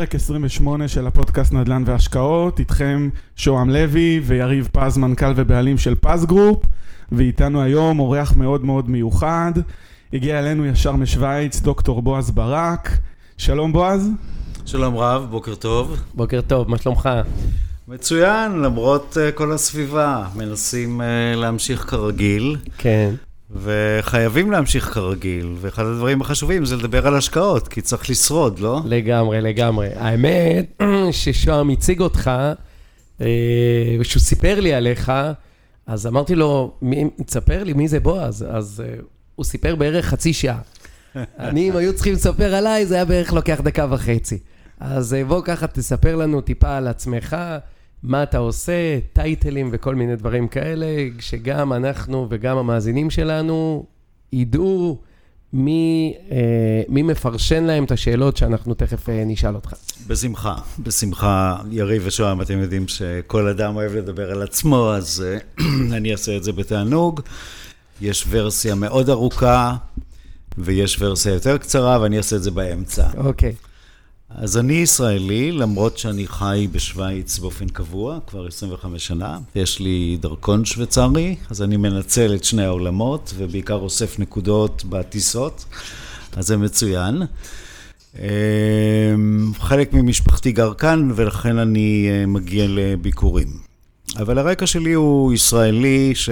פרק 28 של הפודקאסט נדל"ן והשקעות, איתכם שוהם לוי ויריב פז, מנכ"ל ובעלים של פז גרופ, ואיתנו היום אורח מאוד מאוד מיוחד, הגיע אלינו ישר משוויץ, דוקטור בועז ברק. שלום בועז. שלום רב, בוקר טוב. בוקר טוב, מה שלומך? מצוין, למרות uh, כל הסביבה, מנסים אה, להמשיך כרגיל. כן. וחייבים להמשיך כרגיל, ואחד הדברים החשובים זה לדבר על השקעות, כי צריך לשרוד, לא? לגמרי, לגמרי. האמת ששוהם הציג אותך, אה, שהוא סיפר לי עליך, אז אמרתי לו, תספר לי מי זה בועז. אז uh, הוא סיפר בערך חצי שעה. אני, אם היו צריכים לספר עליי, זה היה בערך לוקח דקה וחצי. אז uh, בוא ככה תספר לנו טיפה על עצמך. מה אתה עושה, טייטלים וכל מיני דברים כאלה, שגם אנחנו וגם המאזינים שלנו ידעו מי, אה, מי מפרשן להם את השאלות שאנחנו תכף אה, נשאל אותך. בשמחה, בשמחה. יריב ושוהם, אתם יודעים שכל אדם אוהב לדבר על עצמו, אז אה, אני אעשה את זה בתענוג. יש ורסיה מאוד ארוכה, ויש ורסיה יותר קצרה, ואני אעשה את זה באמצע. אוקיי. Okay. אז אני ישראלי, למרות שאני חי בשוויץ באופן קבוע, כבר 25 שנה. יש לי דרכון שוויצרי, אז אני מנצל את שני העולמות, ובעיקר אוסף נקודות בטיסות, אז זה מצוין. אמ, חלק ממשפחתי גר כאן, ולכן אני אה, מגיע לביקורים. אבל הרקע שלי הוא ישראלי ש...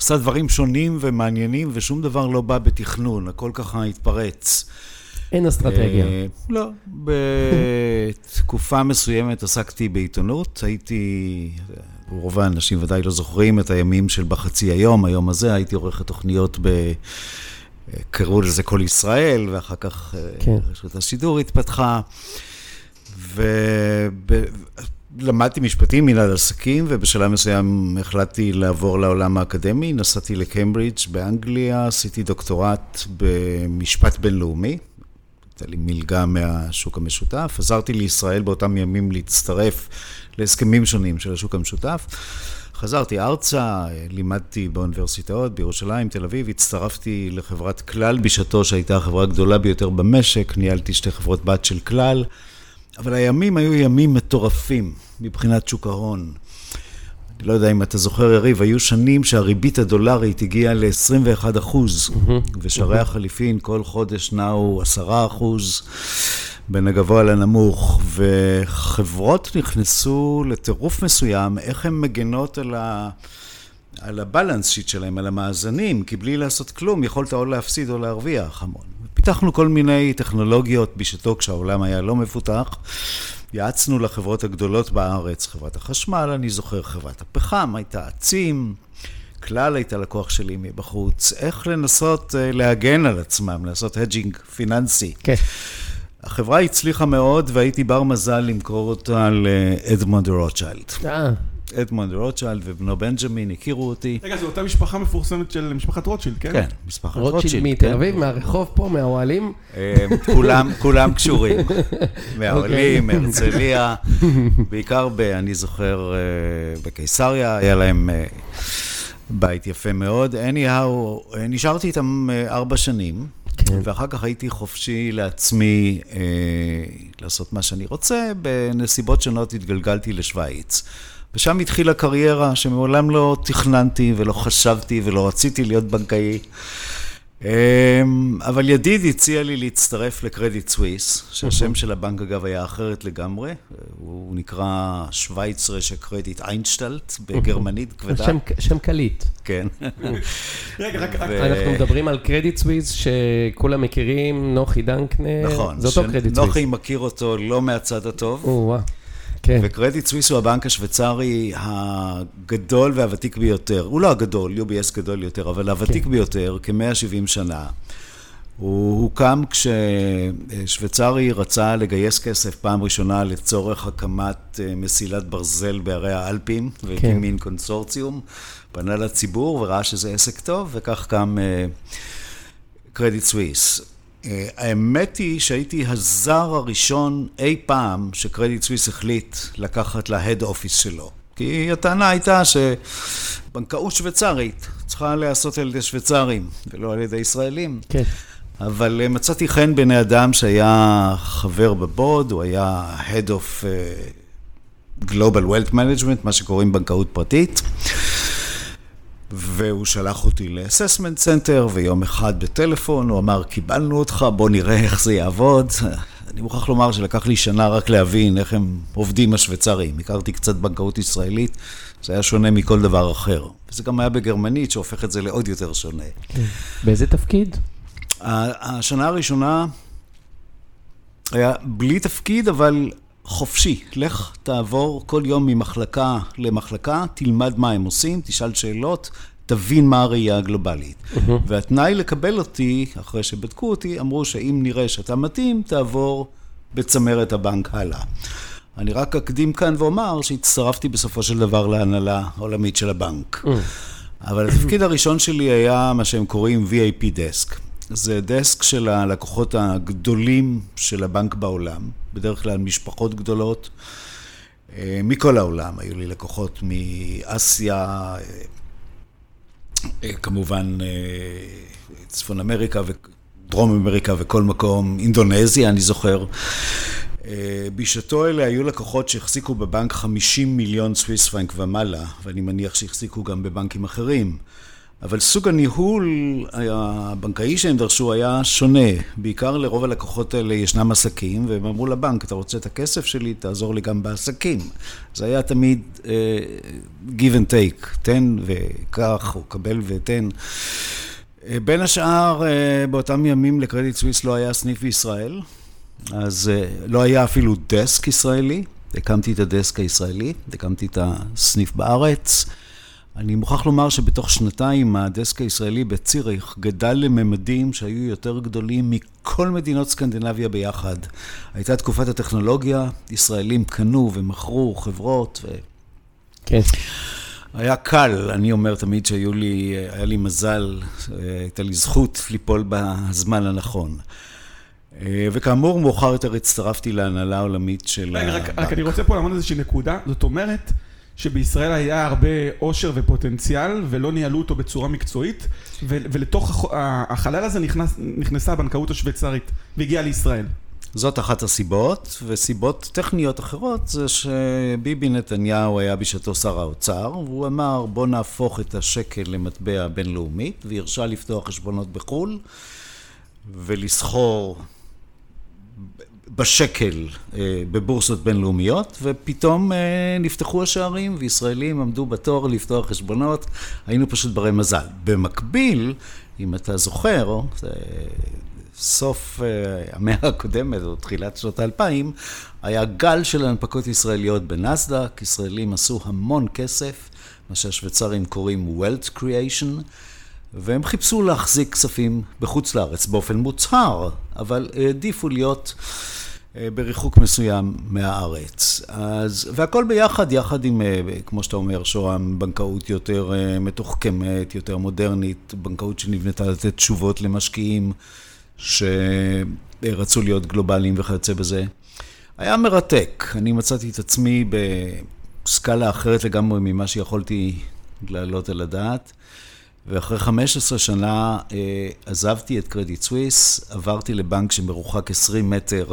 עשה דברים שונים ומעניינים, ושום דבר לא בא בתכנון, הכל ככה התפרץ. אין אסטרטגיה. אה, לא, בתקופה מסוימת עסקתי בעיתונות, הייתי, רוב האנשים ודאי לא זוכרים את הימים של בחצי היום, היום הזה, הייתי עורך התוכניות ב... קראו לזה כל ישראל, ואחר כך אה, כן. רשות השידור התפתחה. ולמדתי משפטים, מנהל עסקים, ובשלב מסוים החלטתי לעבור לעולם האקדמי. נסעתי לקיימברידג' באנגליה, עשיתי דוקטורט במשפט בינלאומי. הייתה לי מלגה מהשוק המשותף. עזרתי לישראל באותם ימים להצטרף להסכמים שונים של השוק המשותף. חזרתי ארצה, לימדתי באוניברסיטאות בירושלים, תל אביב, הצטרפתי לחברת כלל בשעתו, שהייתה החברה הגדולה ביותר במשק, ניהלתי שתי חברות בת של כלל, אבל הימים היו ימים מטורפים מבחינת שוק ההון. אני לא יודע אם אתה זוכר, יריב, היו שנים שהריבית הדולרית הגיעה ל-21 אחוז, ושערי החליפין כל חודש נעו 10 אחוז בין הגבוה לנמוך, וחברות נכנסו לטירוף מסוים, איך הן מגנות על ה... על ה balance sheet שלהם, על המאזנים, כי בלי לעשות כלום יכולת או להפסיד או להרוויח המון. פיתחנו כל מיני טכנולוגיות בשעתו כשהעולם היה לא מפותח, יעצנו לחברות הגדולות בארץ, חברת החשמל, אני זוכר, חברת הפחם, הייתה עצים, כלל הייתה לקוח שלי מבחוץ, איך לנסות אה, להגן על עצמם, לעשות hedging פיננסי. כן. החברה הצליחה מאוד והייתי בר מזל למכור אותה לאדמונד רוטשילד. אה. אדמונד רוטשילד ובנו בנג'מין הכירו אותי. רגע, זו אותה משפחה מפורסמת של משפחת רוטשילד, כן? כן, משפחת רוטשילד. רוטשילד מתל אביב, כן. מהרחוב פה, מהאוהלים? אה, כולם, כולם קשורים. מהאוהלים, אוקיי. מהרצליה, בעיקר, ב, אני זוכר, אה, בקיסריה, היה להם אה, בית יפה מאוד. anyhow, נשארתי איתם ארבע שנים. כן. ואחר כך הייתי חופשי לעצמי אה, לעשות מה שאני רוצה, בנסיבות שונות התגלגלתי לשוויץ. ושם התחילה קריירה שמעולם לא תכננתי ולא חשבתי ולא רציתי להיות בנקאי. אמ, אבל ידיד הציע לי להצטרף לקרדיט סוויס, שהשם של הבנק אגב היה אחרת לגמרי, הוא נקרא Schweizerische Kreditanstalt בגרמנית כבדה. שם קליט. כן. רגע, רק אנחנו מדברים על קרדיט סוויס שכולם מכירים, נוחי דנקנר, נכון, זה אותו קרדיט סוויס. נוחי מכיר אותו לא מהצד הטוב. כן. וקרדיט סוויס הוא הבנק השוויצרי הגדול והוותיק ביותר. הוא לא הגדול, UBS גדול יותר, אבל הוותיק כן. ביותר, כ-170 שנה. הוא הוקם כששוויצרי רצה לגייס כסף פעם ראשונה לצורך הקמת אה, מסילת ברזל בערי האלפים, כן. והקים מין קונסורציום, פנה לציבור וראה שזה עסק טוב, וכך קם קרדיט אה, סוויס. אה, האמת היא שהייתי הזר הראשון אי פעם שקרדיט סוויס החליט לקחת ל head office שלו. כי הטענה הייתה שבנקאות שוויצרית צריכה להיעשות על ידי שוויצרים ולא על ידי ישראלים. כן. אבל אה, מצאתי חן בעיני אדם שהיה חבר ב board, הוא היה Head of uh, Global Wealth Management, מה שקוראים בנקאות פרטית. והוא שלח אותי ל-assessment center, ויום אחד בטלפון הוא אמר, קיבלנו אותך, בוא נראה איך זה יעבוד. אני מוכרח לומר שלקח לי שנה רק להבין איך הם עובדים השוויצרים. הכרתי קצת בנקאות ישראלית, זה היה שונה מכל דבר אחר. וזה גם היה בגרמנית, שהופך את זה לעוד יותר שונה. באיזה תפקיד? השנה הראשונה היה בלי תפקיד, אבל חופשי. לך תעבור כל יום ממחלקה למחלקה, תלמד מה הם עושים, תשאל שאלות, תבין מה הראייה הגלובלית. Uh-huh. והתנאי לקבל אותי, אחרי שבדקו אותי, אמרו שאם נראה שאתה מתאים, תעבור בצמרת הבנק הלאה. אני רק אקדים כאן ואומר שהצטרפתי בסופו של דבר להנהלה העולמית של הבנק. Uh-huh. אבל התפקיד הראשון שלי היה מה שהם קוראים VAP דסק. זה דסק של הלקוחות הגדולים של הבנק בעולם, בדרך כלל משפחות גדולות אה, מכל העולם. היו לי לקוחות מאסיה, אה, כמובן אה, צפון אמריקה ודרום אמריקה וכל מקום, אינדונזיה אני זוכר. בשעתו אלה היו לקוחות שהחזיקו בבנק 50 מיליון סוויס פרנק ומעלה, ואני מניח שהחזיקו גם בבנקים אחרים. אבל סוג הניהול הבנקאי שהם דרשו היה שונה. בעיקר לרוב הלקוחות האלה ישנם עסקים, והם אמרו לבנק, אתה רוצה את הכסף שלי, תעזור לי גם בעסקים. זה היה תמיד uh, give and take, תן וקח, או קבל ותן. Uh, בין השאר, uh, באותם ימים לקרדיט סוויס לא היה סניף בישראל, אז uh, לא היה אפילו דסק ישראלי. הקמתי את הדסק הישראלי, הקמתי את הסניף בארץ. אני מוכרח לומר שבתוך שנתיים הדסק הישראלי בציריך גדל לממדים שהיו יותר גדולים מכל מדינות סקנדינביה ביחד. הייתה תקופת הטכנולוגיה, ישראלים קנו ומכרו חברות ו... כן. היה קל, אני אומר תמיד שהיו לי, היה לי מזל, הייתה לי זכות ליפול בזמן הנכון. וכאמור, מאוחר יותר הצטרפתי להנהלה העולמית של רגע, רק, רק אני רוצה פה לעמוד איזושהי נקודה, זאת אומרת... שבישראל היה הרבה עושר ופוטנציאל, ולא ניהלו אותו בצורה מקצועית, ולתוך החלל הזה נכנס, נכנסה הבנקאות השוויצרית, והגיעה לישראל. זאת אחת הסיבות, וסיבות טכניות אחרות זה שביבי נתניהו היה בשעתו שר האוצר, והוא אמר בוא נהפוך את השקל למטבע בינלאומית, והרשה לפתוח חשבונות בחו"ל ולסחור בשקל אה, בבורסות בינלאומיות, ופתאום אה, נפתחו השערים וישראלים עמדו בתור לפתוח חשבונות, היינו פשוט ברי מזל. במקביל, אם אתה זוכר, זה סוף אה, המאה הקודמת, או תחילת שנות האלפיים, היה גל של הנפקות ישראליות בנסדק, ישראלים עשו המון כסף, מה שהשוויצרים קוראים Wealth Creation. והם חיפשו להחזיק כספים בחוץ לארץ באופן מוצהר, אבל העדיפו להיות אה, בריחוק מסוים מהארץ. אז, והכל ביחד, יחד עם, אה, כמו שאתה אומר, שוהם, בנקאות יותר אה, מתוחכמת, יותר מודרנית, בנקאות שנבנתה לתת תשובות למשקיעים שרצו להיות גלובליים וכיוצא בזה. היה מרתק. אני מצאתי את עצמי בסקאלה אחרת לגמרי ממה שיכולתי להעלות על הדעת. ואחרי 15 שנה אה, עזבתי את קרדיט סוויס, עברתי לבנק שמרוחק 20 מטר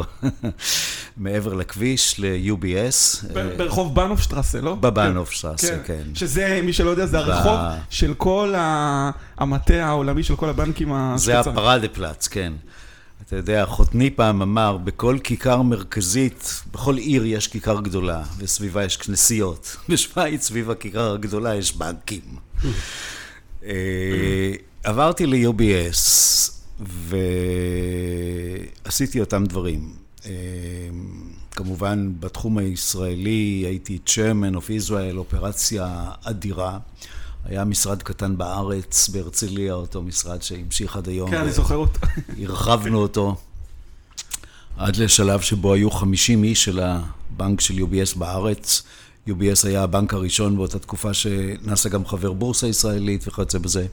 מעבר לכביש, ל-UBS. ברחוב בנופשטרסה, לא? בבנופשטרסה, כן. כן. שזה, מי שלא יודע, זה הרחוב של כל המטה העולמי של כל הבנקים השוויצרים. זה הפרדה פלאץ, כן. אתה יודע, חותני פעם אמר, בכל כיכר מרכזית, בכל עיר יש כיכר גדולה, וסביבה יש כנסיות. בשוויץ, סביב הכיכר הגדולה יש בנקים. אה, עברתי ל-UBS ועשיתי אותם דברים. אה, כמובן, בתחום הישראלי הייתי chairman of Israel, אופרציה אדירה. היה משרד קטן בארץ, בהרצליה, אותו משרד שהמשיך עד היום. כן, אני זוכר אותו. הרחבנו אותו עד לשלב שבו היו 50 איש של הבנק של UBS בארץ. UBS היה הבנק הראשון באותה תקופה שנעשה גם חבר בורסה ישראלית וכיוצא בזה.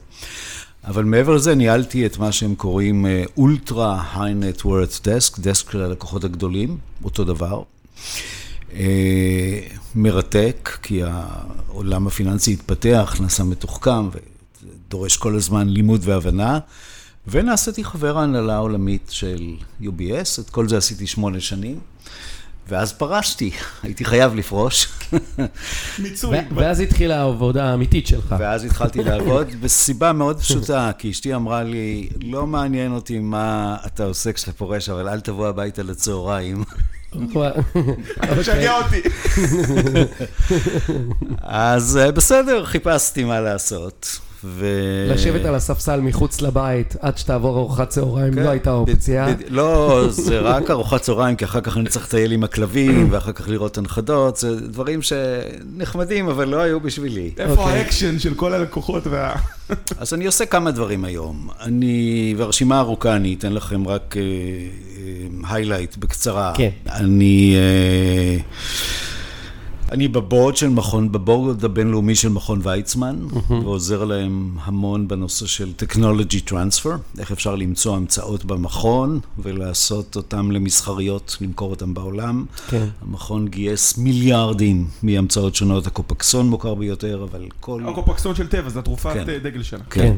אבל מעבר לזה ניהלתי את מה שהם קוראים אולטרה היי נטוורת דסק, דסק של הלקוחות הגדולים, אותו דבר. אה, מרתק, כי העולם הפיננסי התפתח, נעשה מתוחכם ודורש כל הזמן לימוד והבנה. ונעשיתי חבר ההנהלה העולמית של UBS, את כל זה עשיתי שמונה שנים. ואז פרשתי, הייתי חייב לפרוש. מיצוי. ואז התחילה העבודה האמיתית שלך. ואז התחלתי לעבוד, בסיבה מאוד פשוטה, כי אשתי אמרה לי, לא מעניין אותי מה אתה עושה כשאתה פורש, אבל אל תבוא הביתה לצהריים. משגע אותי. אז אה, בסדר, חיפשתי מה לעשות. ו... לשבת על הספסל מחוץ לבית עד שתעבור ארוחת צהריים כן, לא הייתה אופציה. בד- בד- לא, זה רק ארוחת צהריים, כי אחר כך אני צריך לטייל עם הכלבים, ואחר כך לראות הנכדות, זה דברים שנחמדים, אבל לא היו בשבילי. איפה אוקיי. האקשן של כל הלקוחות וה... אז אני עושה כמה דברים היום. אני, והרשימה ארוכה, אני אתן לכם רק highlight בקצרה. כן. אני... אה, אני ב board של מכון, ב board הבינלאומי של מכון ויצמן, ועוזר להם המון בנושא של Technology Transfer, איך אפשר למצוא המצאות במכון ולעשות אותן למסחריות, למכור אותן בעולם. כן. המכון גייס מיליארדים מהמצאות שונות, הקופקסון מוכר ביותר, אבל כל... הקופקסון של טבע, זו התרופת כן. דגל שלה. כן.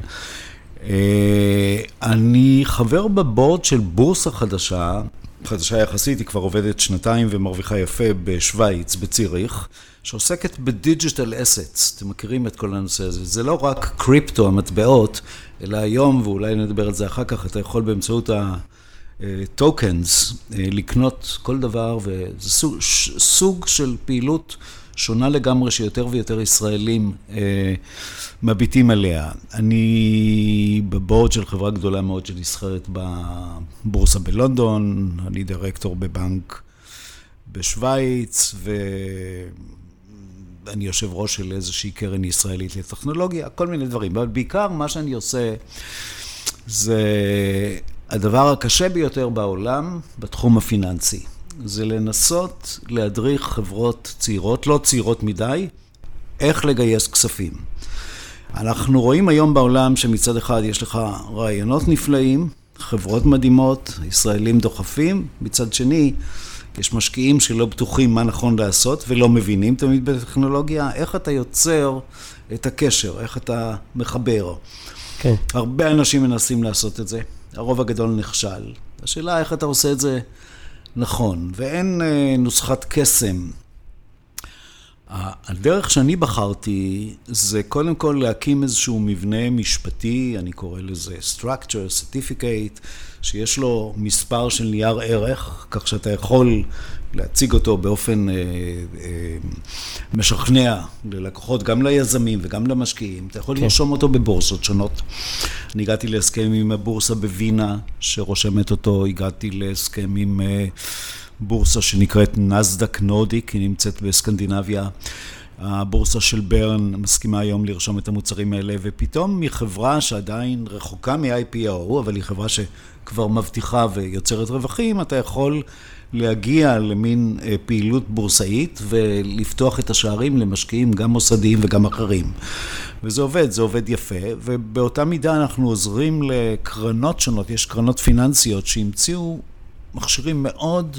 אה, אני חבר ב board של בורסה חדשה, חדשה יחסית, היא כבר עובדת שנתיים ומרוויחה יפה בשוויץ, בציריך, שעוסקת ב digital assets. אתם מכירים את כל הנושא הזה. זה לא רק קריפטו, המטבעות, אלא היום, ואולי נדבר על זה אחר כך, אתה יכול באמצעות ה... tokens, לקנות כל דבר, וזה סוג, סוג של פעילות שונה לגמרי שיותר ויותר ישראלים אה, מביטים עליה. אני בבורד של חברה גדולה מאוד שנסחרת בבורסה בלונדון, אני דירקטור בבנק בשוויץ, ואני יושב ראש של איזושהי קרן ישראלית לטכנולוגיה, כל מיני דברים. אבל בעיקר מה שאני עושה זה הדבר הקשה ביותר בעולם בתחום הפיננסי. זה לנסות להדריך חברות צעירות, לא צעירות מדי, איך לגייס כספים. אנחנו רואים היום בעולם שמצד אחד יש לך רעיונות נפלאים, חברות מדהימות, ישראלים דוחפים, מצד שני יש משקיעים שלא בטוחים מה נכון לעשות ולא מבינים תמיד בטכנולוגיה, איך אתה יוצר את הקשר, איך אתה מחבר. כן. הרבה אנשים מנסים לעשות את זה, הרוב הגדול נכשל. השאלה איך אתה עושה את זה נכון, ואין אה, נוסחת קסם. הדרך שאני בחרתי זה קודם כל להקים איזשהו מבנה משפטי, אני קורא לזה structure, certificate, שיש לו מספר של נייר ערך, כך שאתה יכול להציג אותו באופן אה, אה, משכנע ללקוחות, גם ליזמים וגם למשקיעים. אתה יכול כן. לרשום אותו בבורסות שונות. אני הגעתי להסכם עם הבורסה בווינה, שרושמת אותו, הגעתי להסכם עם... אה, בורסה שנקראת נסדק נורדיק, היא נמצאת בסקנדינביה. הבורסה של ברן מסכימה היום לרשום את המוצרים האלה, ופתאום מחברה שעדיין רחוקה מ-IPO, אבל היא חברה שכבר מבטיחה ויוצרת רווחים, אתה יכול להגיע למין אה, פעילות בורסאית ולפתוח את השערים למשקיעים גם מוסדיים וגם אחרים. וזה עובד, זה עובד יפה, ובאותה מידה אנחנו עוזרים לקרנות שונות, יש קרנות פיננסיות שהמציאו מכשירים מאוד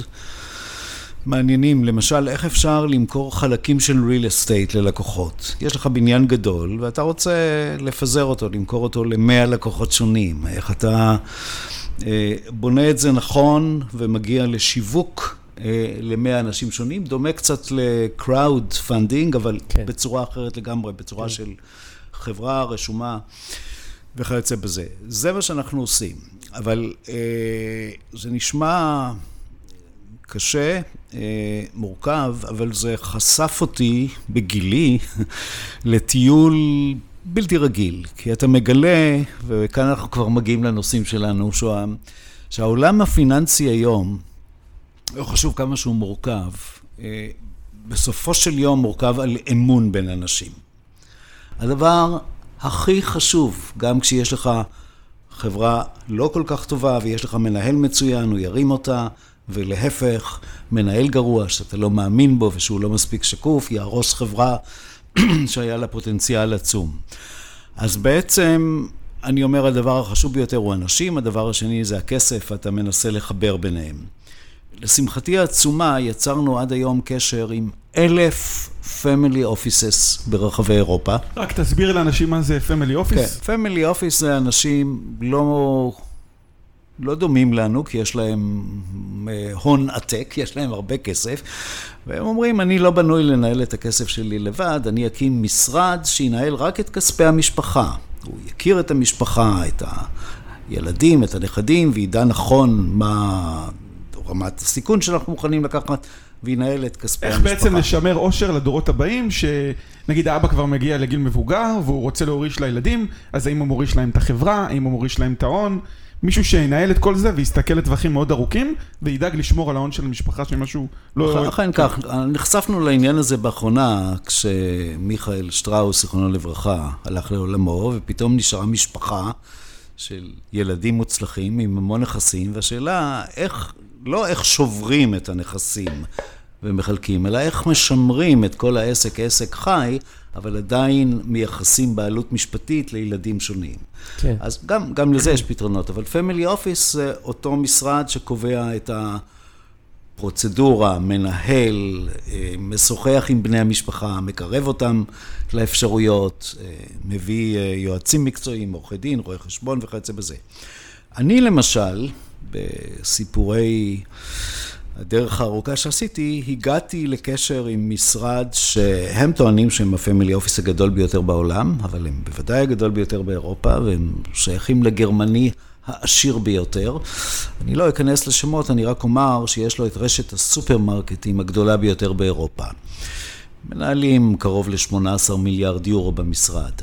מעניינים, למשל, איך אפשר למכור חלקים של real estate ללקוחות. יש לך בניין גדול, ואתה רוצה לפזר אותו, למכור אותו למאה לקוחות שונים. איך אתה בונה את זה נכון ומגיע לשיווק אה, למאה אנשים שונים, דומה קצת ל-crowd funding, אבל כן. בצורה אחרת לגמרי, בצורה של חברה רשומה. וכיוצא בזה. זה מה שאנחנו עושים. אבל אה, זה נשמע קשה, אה, מורכב, אבל זה חשף אותי בגילי לטיול בלתי רגיל. כי אתה מגלה, וכאן אנחנו כבר מגיעים לנושאים שלנו, שה, שהעולם הפיננסי היום, לא חשוב כמה שהוא מורכב, אה, בסופו של יום מורכב על אמון בין אנשים. הדבר הכי חשוב, גם כשיש לך חברה לא כל כך טובה ויש לך מנהל מצוין, הוא ירים אותה, ולהפך, מנהל גרוע שאתה לא מאמין בו ושהוא לא מספיק שקוף, יהרוס חברה שהיה לה פוטנציאל עצום. אז בעצם, אני אומר, הדבר החשוב ביותר הוא אנשים, הדבר השני זה הכסף, אתה מנסה לחבר ביניהם. לשמחתי העצומה, יצרנו עד היום קשר עם אלף family offices ברחבי אירופה. רק תסביר לאנשים מה זה family office. כן, פמילי אופיס זה אנשים לא, לא דומים לנו, כי יש להם אה, הון עתק, יש להם הרבה כסף, והם אומרים, אני לא בנוי לנהל את הכסף שלי לבד, אני אקים משרד שינהל רק את כספי המשפחה. הוא יכיר את המשפחה, את הילדים, את הנכדים, וידע נכון מה רמת הסיכון שאנחנו מוכנים לקחת. וינהל את כספי איך המשפחה. איך בעצם לשמר עושר לדורות הבאים, שנגיד האבא כבר מגיע לגיל מבוגר, והוא רוצה להוריש לילדים, אז האם הוא מוריש להם את החברה, האם הוא מוריש להם את ההון? מישהו שינהל את כל זה ויסתכל לטווחים מאוד ארוכים, וידאג לשמור על ההון של המשפחה, שמשהו לא... אכן כך, נחשפנו לעניין הזה באחרונה, כשמיכאל שטראוס, זיכרונו לברכה, הלך לעולמו, ופתאום נשארה משפחה של ילדים מוצלחים עם המון נכסים, והשאלה, איך, לא איך שוברים את הנכסים ומחלקים, אלא איך משמרים את כל העסק כעסק חי, אבל עדיין מייחסים בעלות משפטית לילדים שונים. כן. אז גם, גם לזה יש פתרונות, אבל פמילי אופיס זה אותו משרד שקובע את הפרוצדורה, מנהל, אה, משוחח עם בני המשפחה, מקרב אותם לאפשרויות, אה, מביא אה, יועצים מקצועיים, עורכי דין, רואי חשבון וכיוצא בזה. אני למשל, בסיפורי... הדרך הארוכה שעשיתי, הגעתי לקשר עם משרד שהם טוענים שהם הפמילי אופיס הגדול ביותר בעולם, אבל הם בוודאי הגדול ביותר באירופה, והם שייכים לגרמני העשיר ביותר. אני לא אכנס לשמות, אני רק אומר שיש לו את רשת הסופרמרקטים הגדולה ביותר באירופה. מנהלים קרוב ל-18 מיליארד יורו במשרד.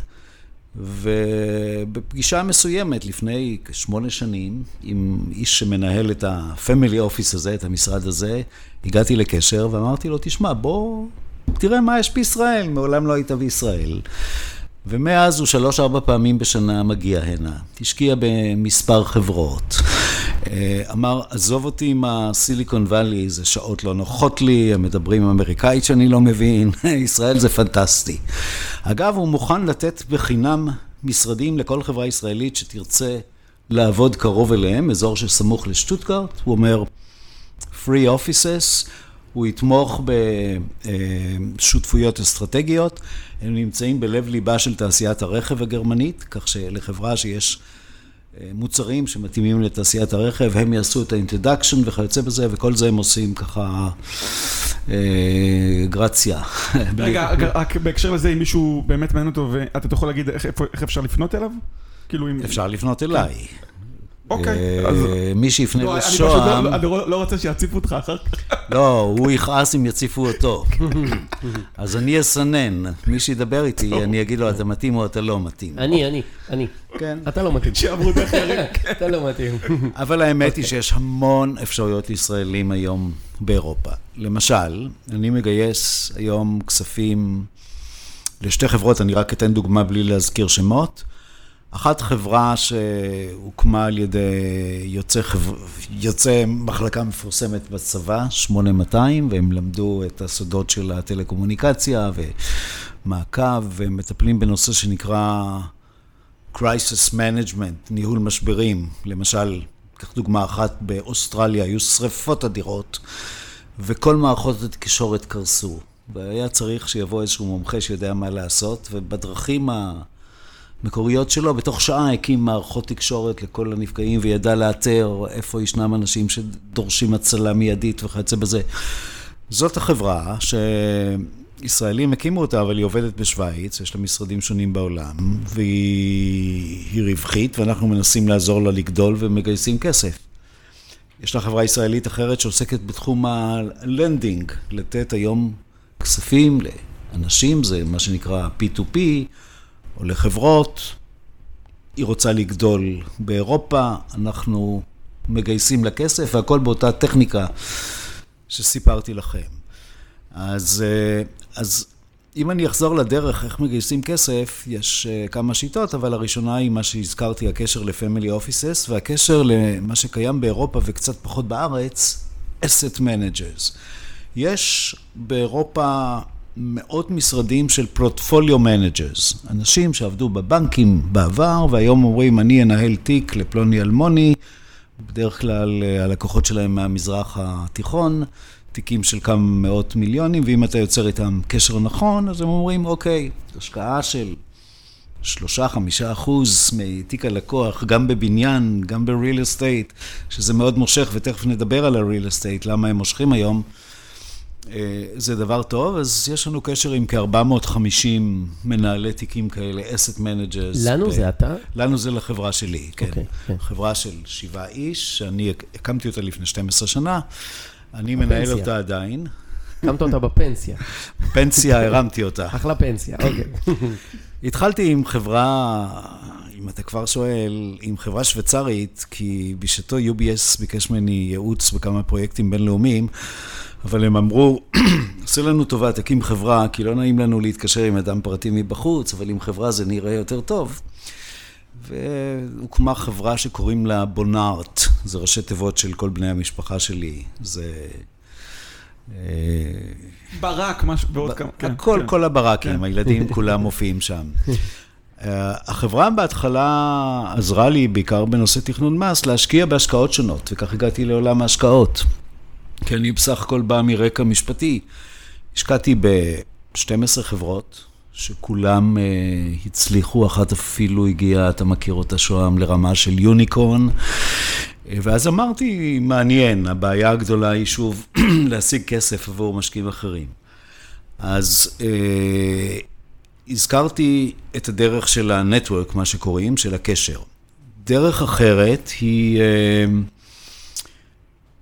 ובפגישה מסוימת לפני כשמונה שנים, עם איש שמנהל את ה-family office הזה, את המשרד הזה, הגעתי לקשר ואמרתי לו, תשמע, בוא, תראה מה יש בישראל, מעולם לא היית בישראל. ומאז הוא שלוש-ארבע פעמים בשנה מגיע הנה, השקיע במספר חברות. אה, אמר, עזוב אותי עם הסיליקון וואלי, זה שעות לא נוחות לי, הם מדברים אמריקאית שאני לא מבין, ישראל זה פנטסטי. אגב, הוא מוכן לתת בחינם משרדים לכל חברה ישראלית שתרצה לעבוד קרוב אליהם, אזור שסמוך לשטוטגרט, הוא אומר, free offices, הוא יתמוך בשותפויות אסטרטגיות, הם נמצאים בלב ליבה של תעשיית הרכב הגרמנית, כך שלחברה שיש מוצרים שמתאימים לתעשיית הרכב, הם יעשו את האינטרדקשן וכיוצא בזה, וכל זה הם עושים ככה אה, גרציה. רגע, רק בהקשר לזה, אם מישהו באמת מעניין אותו, ואתה יכול להגיד איך אפשר לפנות אליו? כאילו אם... אפשר לפנות אליי. אוקיי, אה, אז... מי שיפנה לא, לשוהם... אני לא, לא רוצה שיציפו אותך אחר כך. לא, הוא יכעס אם יציפו אותו. אז אני אסנן. מי שידבר איתי, אני אגיד לו, אתה מתאים או אתה לא מתאים. אני, אני, אני. כן. אתה לא מתאים. שיעברו דרך יריב. אתה לא מתאים. אבל האמת היא שיש המון אפשרויות לישראלים היום באירופה. למשל, אני מגייס היום כספים לשתי חברות, אני רק אתן דוגמה בלי להזכיר שמות. אחת חברה שהוקמה על ידי יוצא, חבר... יוצא מחלקה מפורסמת בצבא, 8200, והם למדו את הסודות של הטלקומוניקציה ומעקב, והם מטפלים בנושא שנקרא Crisis Management, ניהול משברים. למשל, קח דוגמה אחת, באוסטרליה היו שריפות אדירות, וכל מערכות התקשורת קרסו. והיה צריך שיבוא איזשהו מומחה שיודע מה לעשות, ובדרכים ה... המקוריות שלו, בתוך שעה הקים מערכות תקשורת לכל הנפגעים וידע לאתר איפה ישנם אנשים שדורשים הצלה מיידית וכיוצא בזה. זאת החברה שישראלים הקימו אותה, אבל היא עובדת בשוויץ, יש לה משרדים שונים בעולם, והיא רווחית, ואנחנו מנסים לעזור לה לגדול ומגייסים כסף. יש לה חברה ישראלית אחרת שעוסקת בתחום הלנדינג, לתת היום כספים לאנשים, זה מה שנקרא P2P, או לחברות, היא רוצה לגדול באירופה, אנחנו מגייסים לה כסף, והכל באותה טכניקה שסיפרתי לכם. אז, אה, אז אם אני אחזור לדרך איך מגייסים כסף, יש אה, כמה שיטות, אבל הראשונה היא מה שהזכרתי, הקשר ל-Family Offices, והקשר למה שקיים באירופה וקצת פחות בארץ, asset managers. יש באירופה מאות משרדים של portfolio managers, אנשים שעבדו בבנקים בעבר והיום אומרים אני אנהל תיק לפלוני אלמוני בדרך כלל אה, הלקוחות שלהם מהמזרח התיכון, תיקים של כמה מאות מיליונים, ואם אתה יוצר איתם קשר נכון, אז הם אומרים, אוקיי, השקעה של שלושה, חמישה אחוז מתיק הלקוח, גם בבניין, גם ב-real estate, שזה מאוד מושך, ותכף נדבר על ה-real estate, למה הם מושכים היום. אה, זה דבר טוב, אז יש לנו קשר עם כ-450 מנהלי תיקים כאלה, asset managers. לנו ב... זה אתה? לנו זה לחברה שלי, כן. Okay, אוקיי, כן. חברה של שבעה איש, שאני הקמתי אותה לפני 12 שנה, אני בפנסיה. מנהל אותה עדיין. הקמת אותה בפנסיה. פנסיה, הרמתי אותה. אחלה פנסיה, אוקיי. התחלתי עם חברה, אם אתה כבר שואל, עם חברה שוויצרית, כי בשעתו UBS ביקש ממני ייעוץ בכמה פרויקטים בינלאומיים. אבל הם אמרו, עשו לנו טובה, תקים חברה, כי לא נעים לנו להתקשר עם אדם פרטי מבחוץ, אבל עם חברה זה נראה יותר טוב. והוקמה חברה שקוראים לה בונארט, זה ראשי תיבות של כל בני המשפחה שלי, זה... אה, ברק, משהו, ועוד כמה, כן. הכל, כן. כל הברקים, כן. הילדים כולם מופיעים שם. אה, החברה בהתחלה עזרה לי, בעיקר בנושא תכנון מס, להשקיע בהשקעות שונות, וכך הגעתי לעולם ההשקעות. כי אני בסך הכל בא מרקע משפטי. השקעתי ב-12 חברות, שכולם uh, הצליחו, אחת אפילו הגיעה, אתה מכיר אותה שוהם, לרמה של יוניקורן. אה, ואז אמרתי, מעניין, הבעיה הגדולה היא שוב להשיג כסף עבור משקיעים אחרים. אז uh, הזכרתי את הדרך של הנטוורק, מה שקוראים, של הקשר. דרך אחרת היא... Uh,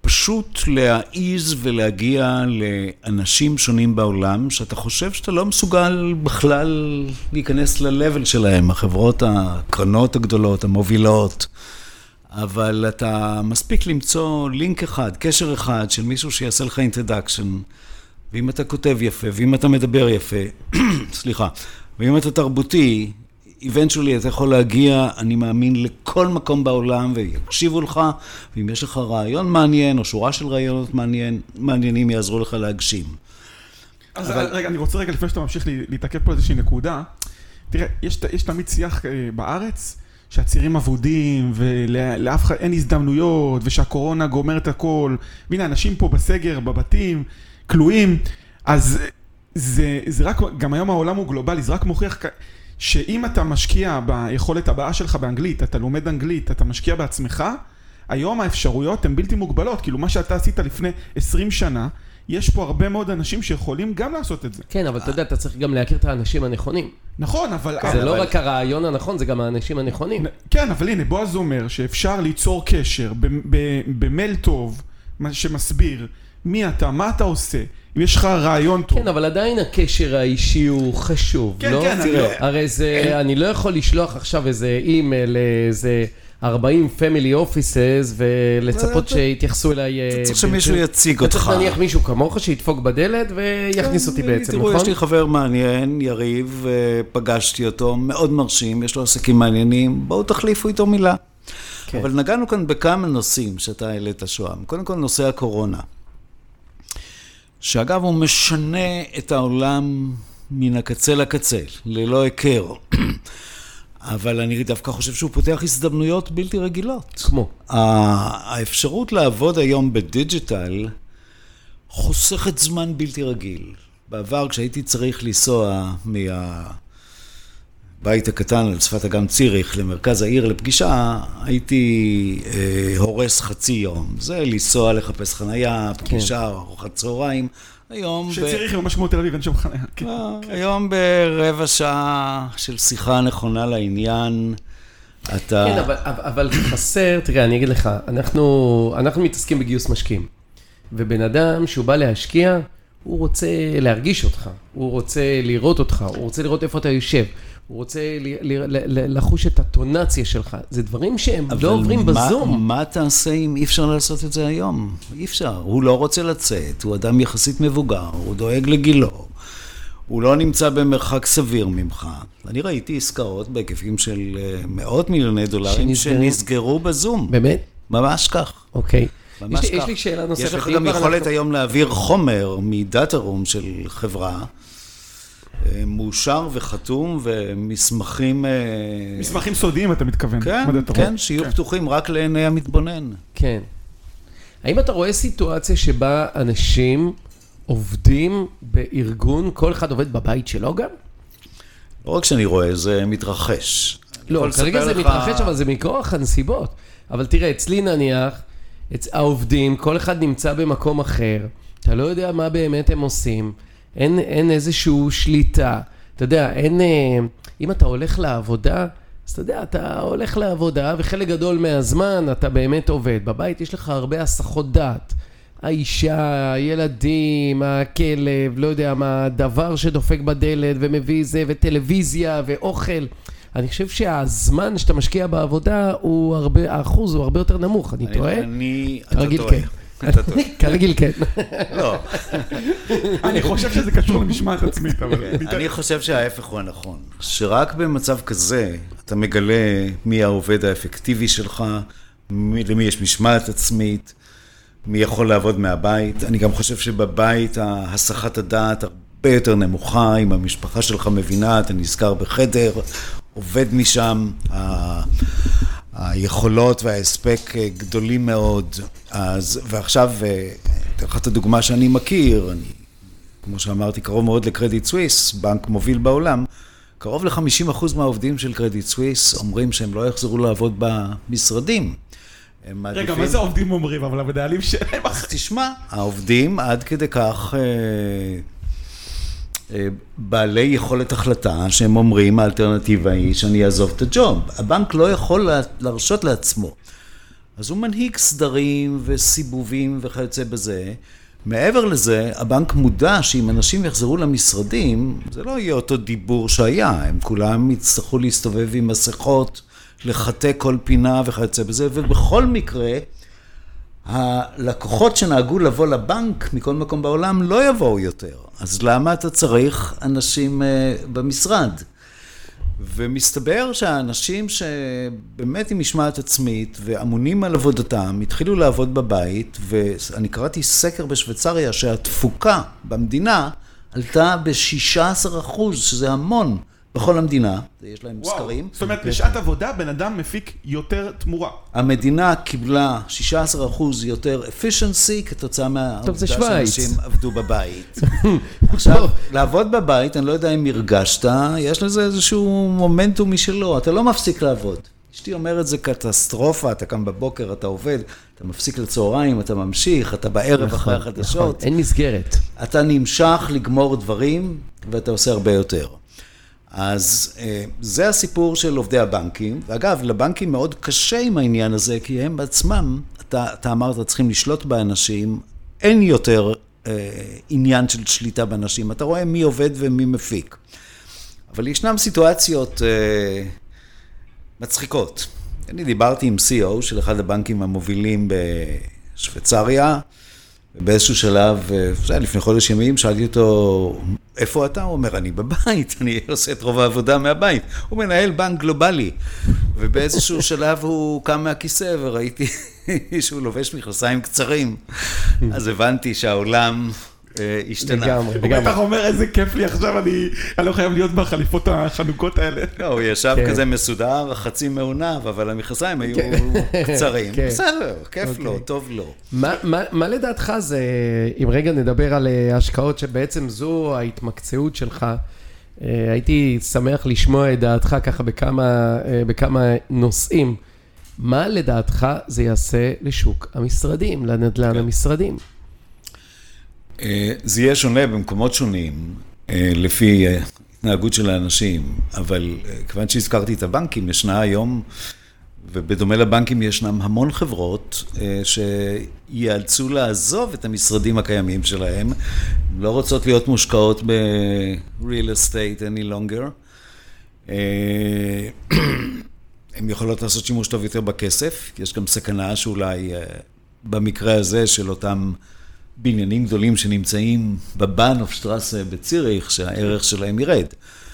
פשוט להעיז ולהגיע לאנשים שונים בעולם, שאתה חושב שאתה לא מסוגל בכלל להיכנס ל-level שלהם, החברות, הקרנות הגדולות, המובילות, אבל אתה מספיק למצוא לינק אחד, קשר אחד של מישהו שיעשה לך אינטרדקשן, ואם אתה כותב יפה, ואם אתה מדבר יפה, סליחה, ואם אתה תרבותי, eventually אתה יכול להגיע, אני מאמין, לכל מקום בעולם ויקשיבו לך, ואם יש לך רעיון מעניין או שורה של רעיונות מעניין, מעניינים יעזרו לך להגשים. אז אבל... רגע, אני רוצה רגע, לפני שאתה ממשיך להתעכב פה איזושהי נקודה, תראה, יש, יש תמיד שיח אה, בארץ, שהצעירים אבודים, ולאף אחד אין הזדמנויות, ושהקורונה גומרת הכל, והנה, אנשים פה בסגר, בבתים, כלואים, אז זה, זה רק, גם היום העולם הוא גלובלי, זה רק מוכיח שאם אתה משקיע ביכולת הבאה שלך באנגלית, אתה לומד אנגלית, אתה משקיע בעצמך, היום האפשרויות הן בלתי מוגבלות. כאילו, מה שאתה עשית לפני 20 שנה, יש פה הרבה מאוד אנשים שיכולים גם לעשות את זה. כן, אבל אתה יודע, אתה צריך גם להכיר את האנשים הנכונים. נכון, אבל... זה לא רק הרעיון הנכון, זה גם האנשים הנכונים. כן, אבל הנה, בועז אומר שאפשר ליצור קשר במייל טוב, שמסביר מי אתה, מה אתה עושה. אם יש לך רעיון טוב. כן, אבל עדיין הקשר האישי הוא חשוב, כן, לא? כן, כן. לא. הרי זה, אני לא יכול לשלוח עכשיו איזה אימייל, איזה 40 family offices, ולצפות שיתייחסו אליי... אתה צריך שמישהו יציג אותך. אתה צריך להניח מישהו כמוך שידפוק בדלת ויכניס אותי בעצם, נכון? תראו, יש לי חבר מעניין, יריב, פגשתי אותו, מאוד מרשים, יש לו עסקים מעניינים, בואו תחליפו איתו מילה. אבל נגענו כאן בכמה נושאים שאתה העלית שוהם. קודם כל, נושא הקורונה. שאגב הוא משנה את העולם מן הקצה לקצה, ללא היכר. אבל אני דווקא חושב שהוא פותח הזדמנויות בלתי רגילות. כמו? האפשרות לעבוד היום בדיג'יטל חוסכת זמן בלתי רגיל. בעבר כשהייתי צריך לנסוע מה... הבית הקטן על שפת אגם ציריך למרכז העיר לפגישה, הייתי אה, הורס חצי יום. זה לנסוע לחפש חנייה, כן. פגישה, כן. ארוחת צהריים. היום... שציריך ממש כמו תל אביב, אין שם חנייה. כן. אה, כן. היום ברבע שעה של שיחה נכונה לעניין. אתה... כן, אבל, אבל חסר, תראה, אני אגיד לך, אנחנו, אנחנו מתעסקים בגיוס משקיעים. ובן אדם שהוא בא להשקיע, הוא רוצה להרגיש אותך, הוא רוצה לראות אותך, הוא רוצה לראות איפה אתה יושב, הוא רוצה לחוש את הטונציה שלך. זה דברים שהם לא עוברים מה, בזום. אבל מה תעשה אם אי אפשר לעשות את זה היום? אי אפשר. הוא לא רוצה לצאת, הוא אדם יחסית מבוגר, הוא דואג לגילו. הוא לא נמצא במרחק סביר ממך. אני ראיתי עסקאות בהיקפים של אה, מאות מיליוני דולרים שנסגרו בזום. באמת? ממש כך. אוקיי. ממש יש כך. יש לי שאלה נוספת. יש לך גם יכולת אנחנו... היום להעביר חומר מדאטה רום של חברה. אה, מאושר וחתום ומסמכים... אה, מסמכים סודיים, אתה מתכוון. כן. כן, שיהיו כן. פתוחים רק לעיני המתבונן. כן. האם אתה רואה סיטואציה שבה אנשים עובדים בארגון, כל אחד עובד בבית שלו גם? לא רק שאני רואה, זה מתרחש. לא, כרגע זה לך- מתרחש, אבל זה מכורח הנסיבות. אבל תראה, אצלי נניח. העובדים, כל אחד נמצא במקום אחר, אתה לא יודע מה באמת הם עושים, אין, אין איזושהי שליטה. אתה יודע, אין... אה, אם אתה הולך לעבודה, אז אתה יודע, אתה הולך לעבודה, וחלק גדול מהזמן אתה באמת עובד. בבית יש לך הרבה הסחות דעת. האישה, הילדים, הכלב, לא יודע מה, הדבר שדופק בדלת ומביא זה, וטלוויזיה ואוכל. אני חושב שהזמן שאתה משקיע בעבודה הוא הרבה, האחוז הוא הרבה יותר נמוך, אני אני- טועה? אני... אתה טועה. כן. כרגיל כן. לא, אני חושב שזה קשור למשמעת עצמית, אבל... ניתן- אני חושב שההפך הוא הנכון. שרק במצב כזה אתה מגלה מי העובד האפקטיבי שלך, מי- למי יש משמעת עצמית, מי יכול לעבוד מהבית. אני גם חושב שבבית הסחת הדעת הרבה יותר נמוכה, אם המשפחה שלך מבינה, אתה נזכר בחדר, עובד משם, היכולות וההספק אה, גדולים מאוד. אז, ועכשיו, אה, אתן לך את הדוגמה שאני מכיר, אני כמו שאמרתי, קרוב מאוד לקרדיט סוויס, בנק מוביל בעולם. קרוב ל-50% מהעובדים של קרדיט סוויס אומרים שהם לא יחזרו לעבוד במשרדים. הם רגע, מעדיפים- מה זה העובדים אומרים? אבל המנהלים שלהם... אז תשמע, העובדים עד כדי כך אה, בעלי יכולת החלטה, שהם אומרים, האלטרנטיבה היא שאני אעזוב את הג'וב. הבנק לא יכול לה- להרשות לעצמו. אז הוא מנהיג סדרים וסיבובים וכיוצא בזה. מעבר לזה, הבנק מודע שאם אנשים יחזרו למשרדים, זה לא יהיה אותו דיבור שהיה, הם כולם יצטרכו להסתובב עם מסכות, לחטא כל פינה וכיוצא בזה, ובכל מקרה, הלקוחות שנהגו לבוא לבנק מכל מקום בעולם לא יבואו יותר. אז למה אתה צריך אנשים אה, במשרד? ומסתבר שהאנשים שבאמת עם משמעת עצמית ואמונים על עבודתם, התחילו לעבוד בבית, ואני קראתי סקר בשוויצריה שהתפוקה במדינה עלתה ב-16 אחוז, שזה המון בכל המדינה, יש להם וואו, סקרים. זאת אומרת, בשעת עבודה בן אדם מפיק יותר תמורה. המדינה קיבלה 16% יותר efficiency כתוצאה מהעובדה. שאנשים עבדו בבית. עכשיו, לעבוד בבית, אני לא יודע אם הרגשת, יש לזה איזשהו מומנטום משלו, אתה לא מפסיק לעבוד. אשתי אומרת, זה קטסטרופה, אתה קם בבוקר, אתה עובד, אתה מפסיק לצהריים, אתה ממשיך, אתה בערב אחרי נכון, החדשות, אין מסגרת. אתה נמשך לגמור דברים, ואתה עושה הרבה יותר. אז אה, זה הסיפור של עובדי הבנקים, ואגב, לבנקים מאוד קשה עם העניין הזה, כי הם בעצמם, אתה, אתה אמרת, צריכים לשלוט באנשים, אין יותר אה, עניין של שליטה באנשים, אתה רואה מי עובד ומי מפיק. אבל ישנן סיטואציות אה, מצחיקות. אני דיברתי עם CEO של אחד הבנקים המובילים בשוויצריה, ובאיזשהו שלב, אה, זה היה לפני חודש ימים, שאלתי אותו, איפה אתה? הוא אומר, אני בבית, אני עושה את רוב העבודה מהבית. הוא מנהל בנק גלובלי. ובאיזשהו שלב הוא קם מהכיסא וראיתי שהוא לובש מכנסיים קצרים. אז הבנתי שהעולם השתנה. לגמרי, הוא לגמרי. בטח אומר, איזה כיף לי עכשיו, אני לא חייב להיות בחליפות החנוכות האלה. לא, הוא ישב כן. כזה מסודר, חצי מעונב, אבל המכנסיים היו קצרים. כן. בסדר, כיף לו, אוקיי. טוב לו. מה, מה, מה לדעתך זה, אם רגע נדבר על אה, השקעות שבעצם זו ההתמקצעות שלך, אה, הייתי שמח לשמוע את דעתך ככה בכמה, אה, בכמה נושאים. מה לדעתך זה יעשה לשוק המשרדים, לנדל"ן כן. המשרדים? אה, זה יהיה שונה במקומות שונים, אה, לפי אה, התנהגות של האנשים, אבל כיוון שהזכרתי את הבנקים, ישנה היום, ובדומה לבנקים ישנם המון חברות שיאלצו לעזוב את המשרדים הקיימים שלהם, לא רוצות להיות מושקעות ב-real estate any longer. הן יכולות לעשות שימוש טוב יותר בכסף, יש גם סכנה שאולי במקרה הזה של אותם בניינים גדולים שנמצאים בבאנהופשטרסה בציריך, שהערך שלהם ירד.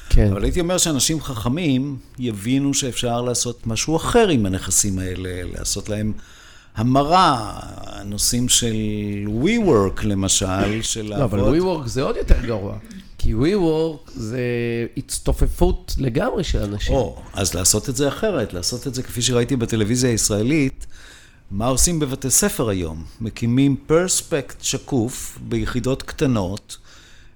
כן. אבל הייתי אומר שאנשים חכמים יבינו שאפשר לעשות משהו אחר עם הנכסים האלה, לעשות להם המרה, הנושאים של WeWork למשל, של לא, אבל. WeWork זה עוד יותר גרוע. כי WeWork זה הצטופפות לגמרי של אנשים. או, אז לעשות את זה אחרת, לעשות את זה כפי שראיתי בטלוויזיה הישראלית, מה עושים בבתי ספר היום? מקימים פרספקט שקוף ביחידות קטנות,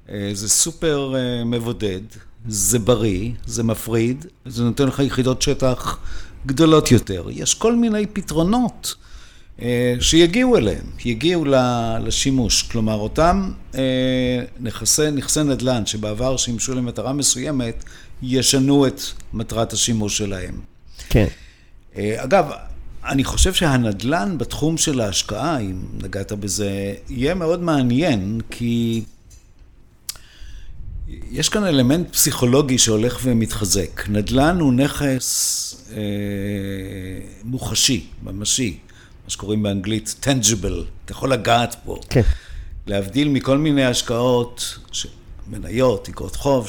אה, זה סופר אה, מבודד, זה בריא, זה מפריד, זה נותן לך יחידות שטח גדולות יותר. יש כל מיני פתרונות אה, שיגיעו אליהם, יגיעו לשימוש. כלומר, אותם נכסי, נכסי נדל"ן שבעבר שימשו למטרה מסוימת, ישנו את מטרת השימוש שלהם. כן. אגב, אני חושב שהנדל"ן בתחום של ההשקעה, אם נגעת בזה, יהיה מאוד מעניין, כי יש כאן אלמנט פסיכולוגי שהולך ומתחזק. נדל"ן הוא נכס אה, מוחשי, ממשי, מה שקוראים באנגלית tangible, אתה יכול לגעת בו. כן. להבדיל מכל מיני השקעות, ש... מניות, תקרות חוב,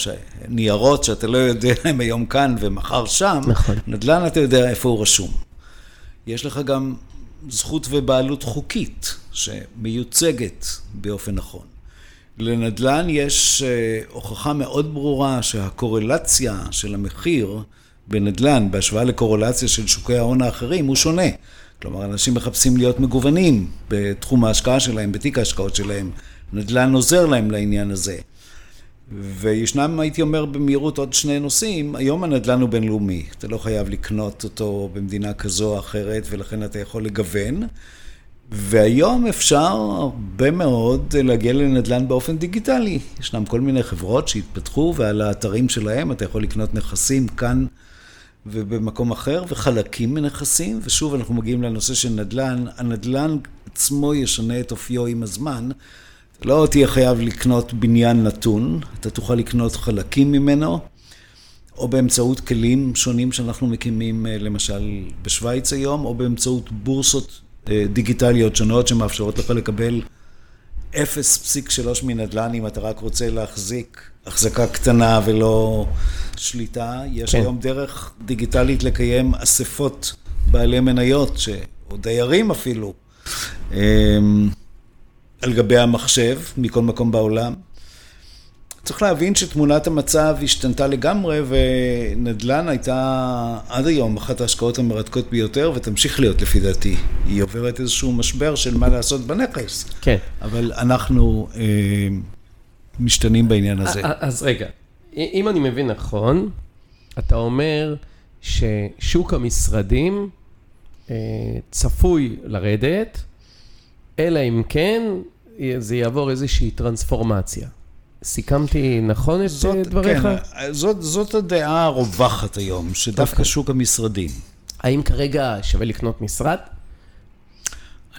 ניירות שאתה לא יודע אם היום כאן ומחר שם, נכון. נדל"ן אתה יודע איפה הוא רשום. יש לך גם זכות ובעלות חוקית שמיוצגת באופן נכון. לנדל"ן יש אה, הוכחה מאוד ברורה שהקורלציה של המחיר בנדל"ן בהשוואה לקורלציה של שוקי ההון האחרים הוא שונה. כלומר, אנשים מחפשים להיות מגוונים בתחום ההשקעה שלהם, בתיק ההשקעות שלהם. נדל"ן עוזר להם לעניין הזה. וישנם, הייתי אומר במהירות, עוד שני נושאים. היום הנדל"ן הוא בינלאומי. אתה לא חייב לקנות אותו במדינה כזו או אחרת, ולכן אתה יכול לגוון. והיום אפשר הרבה מאוד להגיע לנדל"ן באופן דיגיטלי. ישנם כל מיני חברות שהתפתחו, ועל האתרים שלהם אתה יכול לקנות נכסים כאן ובמקום אחר, וחלקים מנכסים. ושוב, אנחנו מגיעים לנושא של נדל"ן. הנדל"ן עצמו ישנה את אופיו עם הזמן. לא תהיה חייב לקנות בניין נתון, אתה תוכל לקנות חלקים ממנו, או באמצעות כלים שונים שאנחנו מקימים אה, למשל בשוויץ היום, או באמצעות בורסות אה, דיגיטליות שונות שמאפשרות לך לקבל 0.3 מנדל"ן אם אתה רק רוצה להחזיק החזקה קטנה ולא שליטה. יש כן. היום דרך דיגיטלית לקיים אספות בעלי מניות, ש... או דיירים אפילו. על גבי המחשב מכל מקום בעולם. צריך להבין שתמונת המצב השתנתה לגמרי, ונדל"ן הייתה עד היום אחת ההשקעות המרתקות ביותר, ותמשיך להיות לפי דעתי. היא עוברת איזשהו משבר של מה לעשות בנכס. כן. אבל אנחנו אה, משתנים בעניין הזה. אז רגע, אם אני מבין נכון, אתה אומר ששוק המשרדים אה, צפוי לרדת, אלא אם כן זה יעבור איזושהי טרנספורמציה. סיכמתי נכון את זאת, דבריך? כן, זאת, זאת הדעה הרווחת היום, שדווקא okay. אוקיי. שוק המשרדים. האם כרגע שווה לקנות משרד?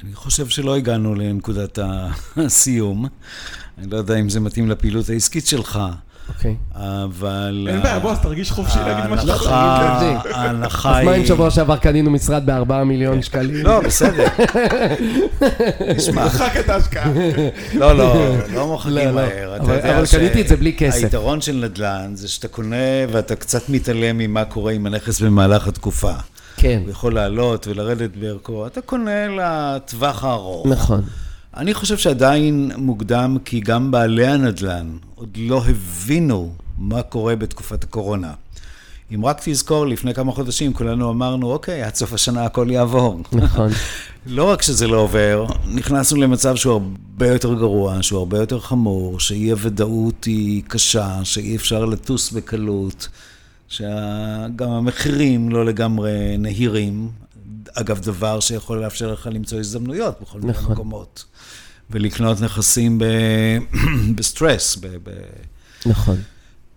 אני חושב שלא הגענו לנקודת הסיום. אני לא יודע אם זה מתאים לפעילות העסקית שלך. אוקיי. אבל... אין בעיה, בוא, אז תרגיש חופשי להגיד מה שאתה רוצה. ההנחה היא... אז מה אם שבוע שעבר קנינו משרד בארבעה מיליון שקלים? לא, בסדר. תשמע. מרחק את ההשקעה. לא, לא, לא מורחקים לא, לא. מהר. אבל קניתי את זה בלי כסף. היתרון של נדל"ן זה שאתה קונה ואתה קצת מתעלם ממה קורה עם הנכס במהלך התקופה. כן. הוא יכול לעלות ולרדת בערכו. אתה קונה לטווח הארוך. נכון. אני חושב שעדיין מוקדם, כי גם בעלי הנדל"ן עוד לא הבינו מה קורה בתקופת הקורונה. אם רק תזכור, לפני כמה חודשים כולנו אמרנו, אוקיי, עד סוף השנה הכל יעבור. נכון. לא רק שזה לא עובר, נכנסנו למצב שהוא הרבה יותר גרוע, שהוא הרבה יותר חמור, שאי הוודאות היא קשה, שאי אפשר לטוס בקלות, שגם המחירים לא לגמרי נהירים. אגב, דבר שיכול לאפשר לך למצוא הזדמנויות בכל מיני נכון. מקומות. ולקנות נכסים בסטרס, ב... ב... נכון.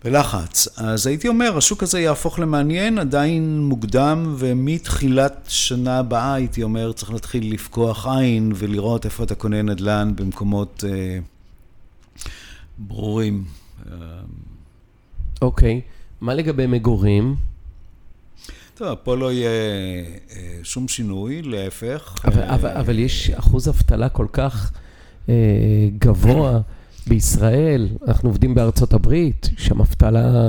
בלחץ. אז הייתי אומר, השוק הזה יהפוך למעניין, עדיין מוקדם, ומתחילת שנה הבאה, הייתי אומר, צריך להתחיל לפקוח עין ולראות איפה אתה קונה נדל"ן במקומות אה, ברורים. אוקיי, okay. מה לגבי מגורים? טוב, פה לא יהיה אה, שום שינוי, להפך. אבל, אה, אבל, אבל יש אחוז אבטלה כל כך אה, גבוה בישראל, אנחנו עובדים בארצות הברית, שם אבטלה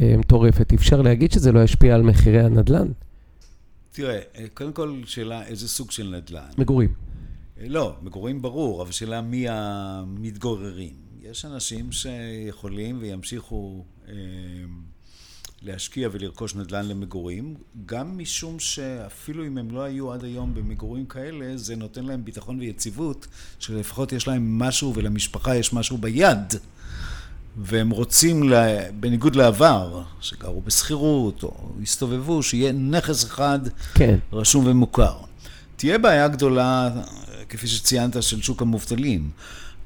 אה, מטורפת. אפשר להגיד שזה לא ישפיע על מחירי הנדל"ן? תראה, אה, קודם כל, שאלה איזה סוג של נדל"ן. מגורים. לא, מגורים ברור, אבל שאלה מי המתגוררים. יש אנשים שיכולים וימשיכו אה, להשקיע ולרכוש נדל"ן למגורים, גם משום שאפילו אם הם לא היו עד היום במגורים כאלה, זה נותן להם ביטחון ויציבות, שלפחות יש להם משהו ולמשפחה יש משהו ביד. והם רוצים, בניגוד לעבר, שגרו בשכירות או הסתובבו, שיהיה נכס אחד כן. רשום ומוכר. תהיה בעיה גדולה, כפי שציינת, של שוק המובטלים.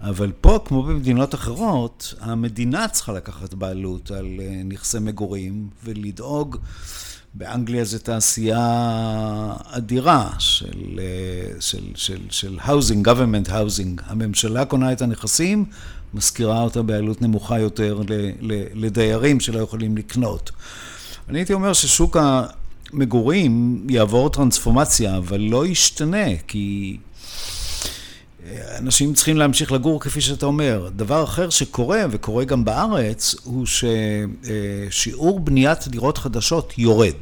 אבל פה, כמו במדינות אחרות, המדינה צריכה לקחת בעלות על אה, נכסי מגורים ולדאוג. באנגליה זו תעשייה אדירה של, אה, של, של, של housing, government housing. הממשלה קונה את הנכסים, משכירה אותה בעלות נמוכה יותר לדיירים שלא יכולים לקנות. אני הייתי אומר ששוק המגורים יעבור טרנספורמציה, אבל לא ישתנה, כי אנשים צריכים להמשיך לגור כפי שאתה אומר. דבר אחר שקורה, וקורה גם בארץ, הוא ששיעור בניית דירות חדשות יורד.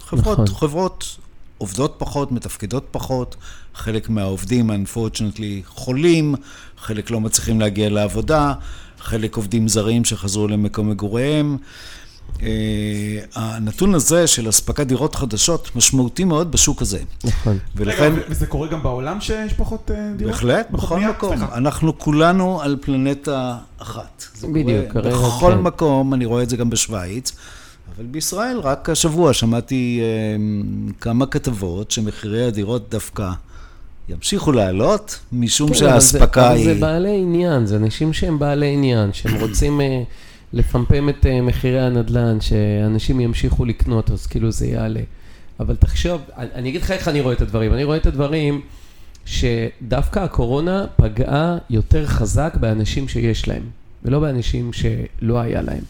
חברות, נכון. חברות עובדות פחות, מתפקדות פחות, חלק מהעובדים, unfortunately, חולים, חלק לא מצליחים להגיע לעבודה, חלק עובדים זרים שחזרו למקום מגוריהם. אה, הנתון הזה של אספקת דירות חדשות משמעותי מאוד בשוק הזה. נכון. ולכן... וזה קורה גם בעולם שיש פחות אה, דירות? בהחלט, בכל מקום. אנחנו כולנו על פלנטה אחת. בדיוק. בכל כן. מקום, אני רואה את זה גם בשוויץ. אבל בישראל, רק השבוע שמעתי אה, כמה כתבות שמחירי הדירות דווקא ימשיכו לעלות, משום כן, שהאספקה היא... אבל זה בעלי עניין, זה אנשים שהם בעלי עניין, שהם רוצים... לפמפם את אה, מחירי הנדל"ן, שאנשים ימשיכו לקנות, אז כאילו זה יעלה. אבל תחשוב, אני אגיד לך איך אני רואה את הדברים. אני רואה את הדברים שדווקא הקורונה פגעה יותר חזק באנשים שיש להם, ולא באנשים שלא היה להם.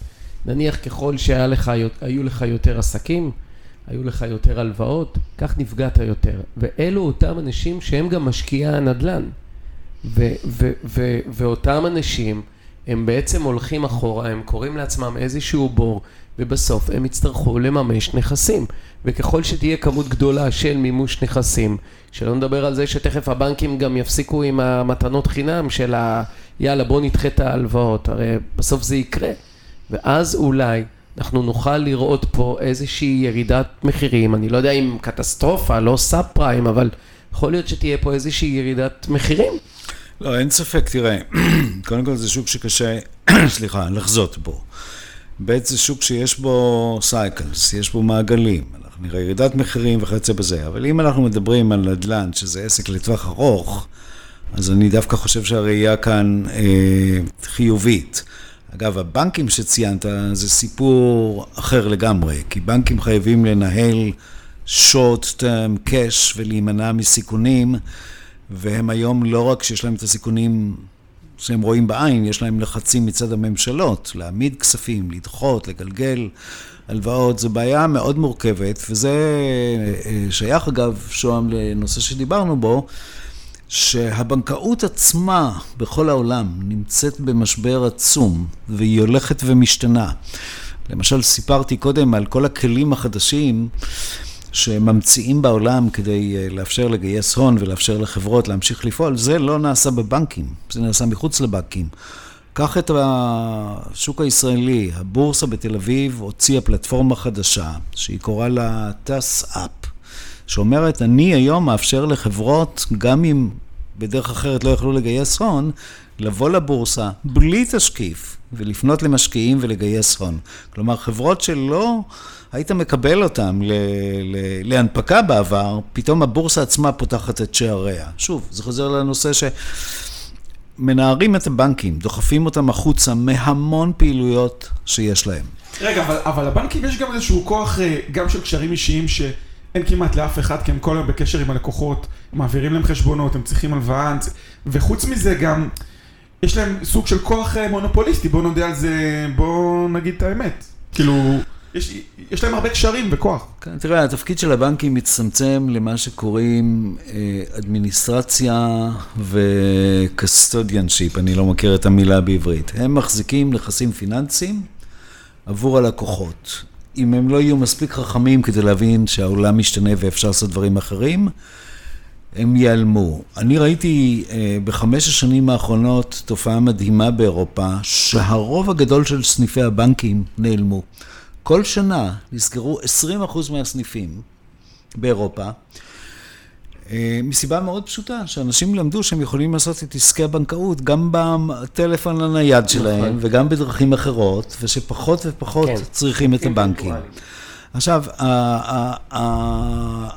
נניח ככל שהיו לך, לך יותר עסקים, היו לך יותר הלוואות, כך נפגעת יותר. ואלו אותם אנשים שהם גם משקיעי הנדל"ן. ו- ו- ו- ואותם אנשים הם בעצם הולכים אחורה, הם קוראים לעצמם איזשהו בור, ובסוף הם יצטרכו לממש נכסים. וככל שתהיה כמות גדולה של מימוש נכסים, שלא נדבר על זה שתכף הבנקים גם יפסיקו עם המתנות חינם של ה... יאללה בוא נדחה את ההלוואות, הרי בסוף זה יקרה. ואז אולי אנחנו נוכל לראות פה איזושהי ירידת מחירים, אני לא יודע אם קטסטרופה, לא סאב פריים, אבל יכול להיות שתהיה פה איזושהי ירידת מחירים. לא, אין ספק, תראה, קודם כל זה שוק שקשה, סליחה, לחזות בו. ב' זה שוק שיש בו cycles, יש בו מעגלים, אנחנו נראה ירידת מחירים וכיוצא בזה, אבל אם אנחנו מדברים על נדל"ן, שזה עסק לטווח ארוך, אז אני דווקא חושב שהראייה כאן אה, חיובית. אגב, הבנקים שציינת זה סיפור אחר לגמרי, כי בנקים חייבים לנהל short term cash ולהימנע מסיכונים. והם היום לא רק שיש להם את הסיכונים שהם רואים בעין, יש להם לחצים מצד הממשלות, להעמיד כספים, לדחות, לגלגל הלוואות, זו בעיה מאוד מורכבת, וזה אה, שייך אגב, שוהם, לנושא שדיברנו בו, שהבנקאות עצמה בכל העולם נמצאת במשבר עצום, והיא הולכת ומשתנה. למשל, סיפרתי קודם על כל הכלים החדשים שממציאים בעולם כדי אה, לאפשר לגייס הון ולאפשר לחברות להמשיך לפעול, זה לא נעשה בבנקים, זה נעשה מחוץ לבנקים. קח את השוק הישראלי, הבורסה בתל אביב הוציאה פלטפורמה חדשה, שהיא קוראה לה טס-אפ, שאומרת, אני היום מאפשר לחברות, גם אם בדרך אחרת לא יכלו לגייס הון, לבוא לבורסה בלי תשקיף ולפנות למשקיעים ולגייס הון. כלומר, חברות שלא היית מקבל אותן להנפקה בעבר, פתאום הבורסה עצמה פותחת את שעריה. שוב, זה חוזר לנושא ש... מנערים את הבנקים, דוחפים אותם החוצה מהמון פעילויות שיש להם. רגע, אבל, אבל לבנקים יש גם איזשהו כוח, אה, גם של קשרים אישיים, שאין כמעט לאף אחד, כי הם כל היום בקשר עם הלקוחות, מעבירים להם חשבונות, הם צריכים הלוואה, וחוץ מזה גם, יש להם סוג של כוח אה, מונופוליסטי, בואו נודה על זה, בואו נגיד את האמת. כאילו... יש, יש להם הרבה קשרים וכוח. כן, תראה, התפקיד של הבנקים מצטמצם למה שקוראים אה, אדמיניסטרציה ו custodianship, אני לא מכיר את המילה בעברית. הם מחזיקים נכסים פיננסיים עבור הלקוחות. אם הם לא יהיו מספיק חכמים כדי להבין שהעולם משתנה ואפשר לעשות דברים אחרים, הם ייעלמו. אני ראיתי אה, בחמש השנים האחרונות תופעה מדהימה באירופה, שהרוב הגדול של סניפי הבנקים נעלמו. כל שנה נסגרו 20% מהסניפים באירופה, אה, מסיבה מאוד פשוטה, שאנשים למדו שהם יכולים לעשות את עסקי הבנקאות גם בטלפון הנייד שלהם נכון. וגם בדרכים אחרות, ושפחות ופחות כן. צריכים את הבנקים. עכשיו,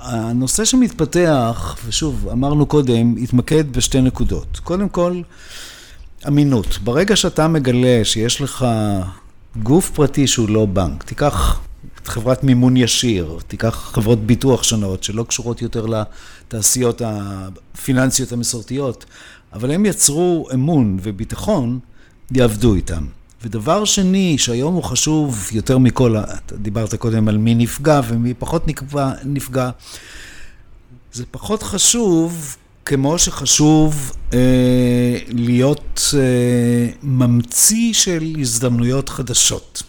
הנושא שמתפתח, ושוב, אמרנו קודם, התמקד בשתי נקודות. קודם כל, אמינות. ברגע שאתה מגלה שיש לך גוף פרטי שהוא לא בנק, תיקח את חברת מימון ישיר, תיקח חברות ביטוח שונות שלא קשורות יותר לתעשיות הפיננסיות המסורתיות, אבל הם יצרו אמון וביטחון, יעבדו איתם. ודבר שני, שהיום הוא חשוב יותר מכל, אתה דיברת קודם על מי נפגע ומי פחות נפגע, נפגע זה פחות חשוב כמו שחשוב אה, להיות אה, ממציא של הזדמנויות חדשות.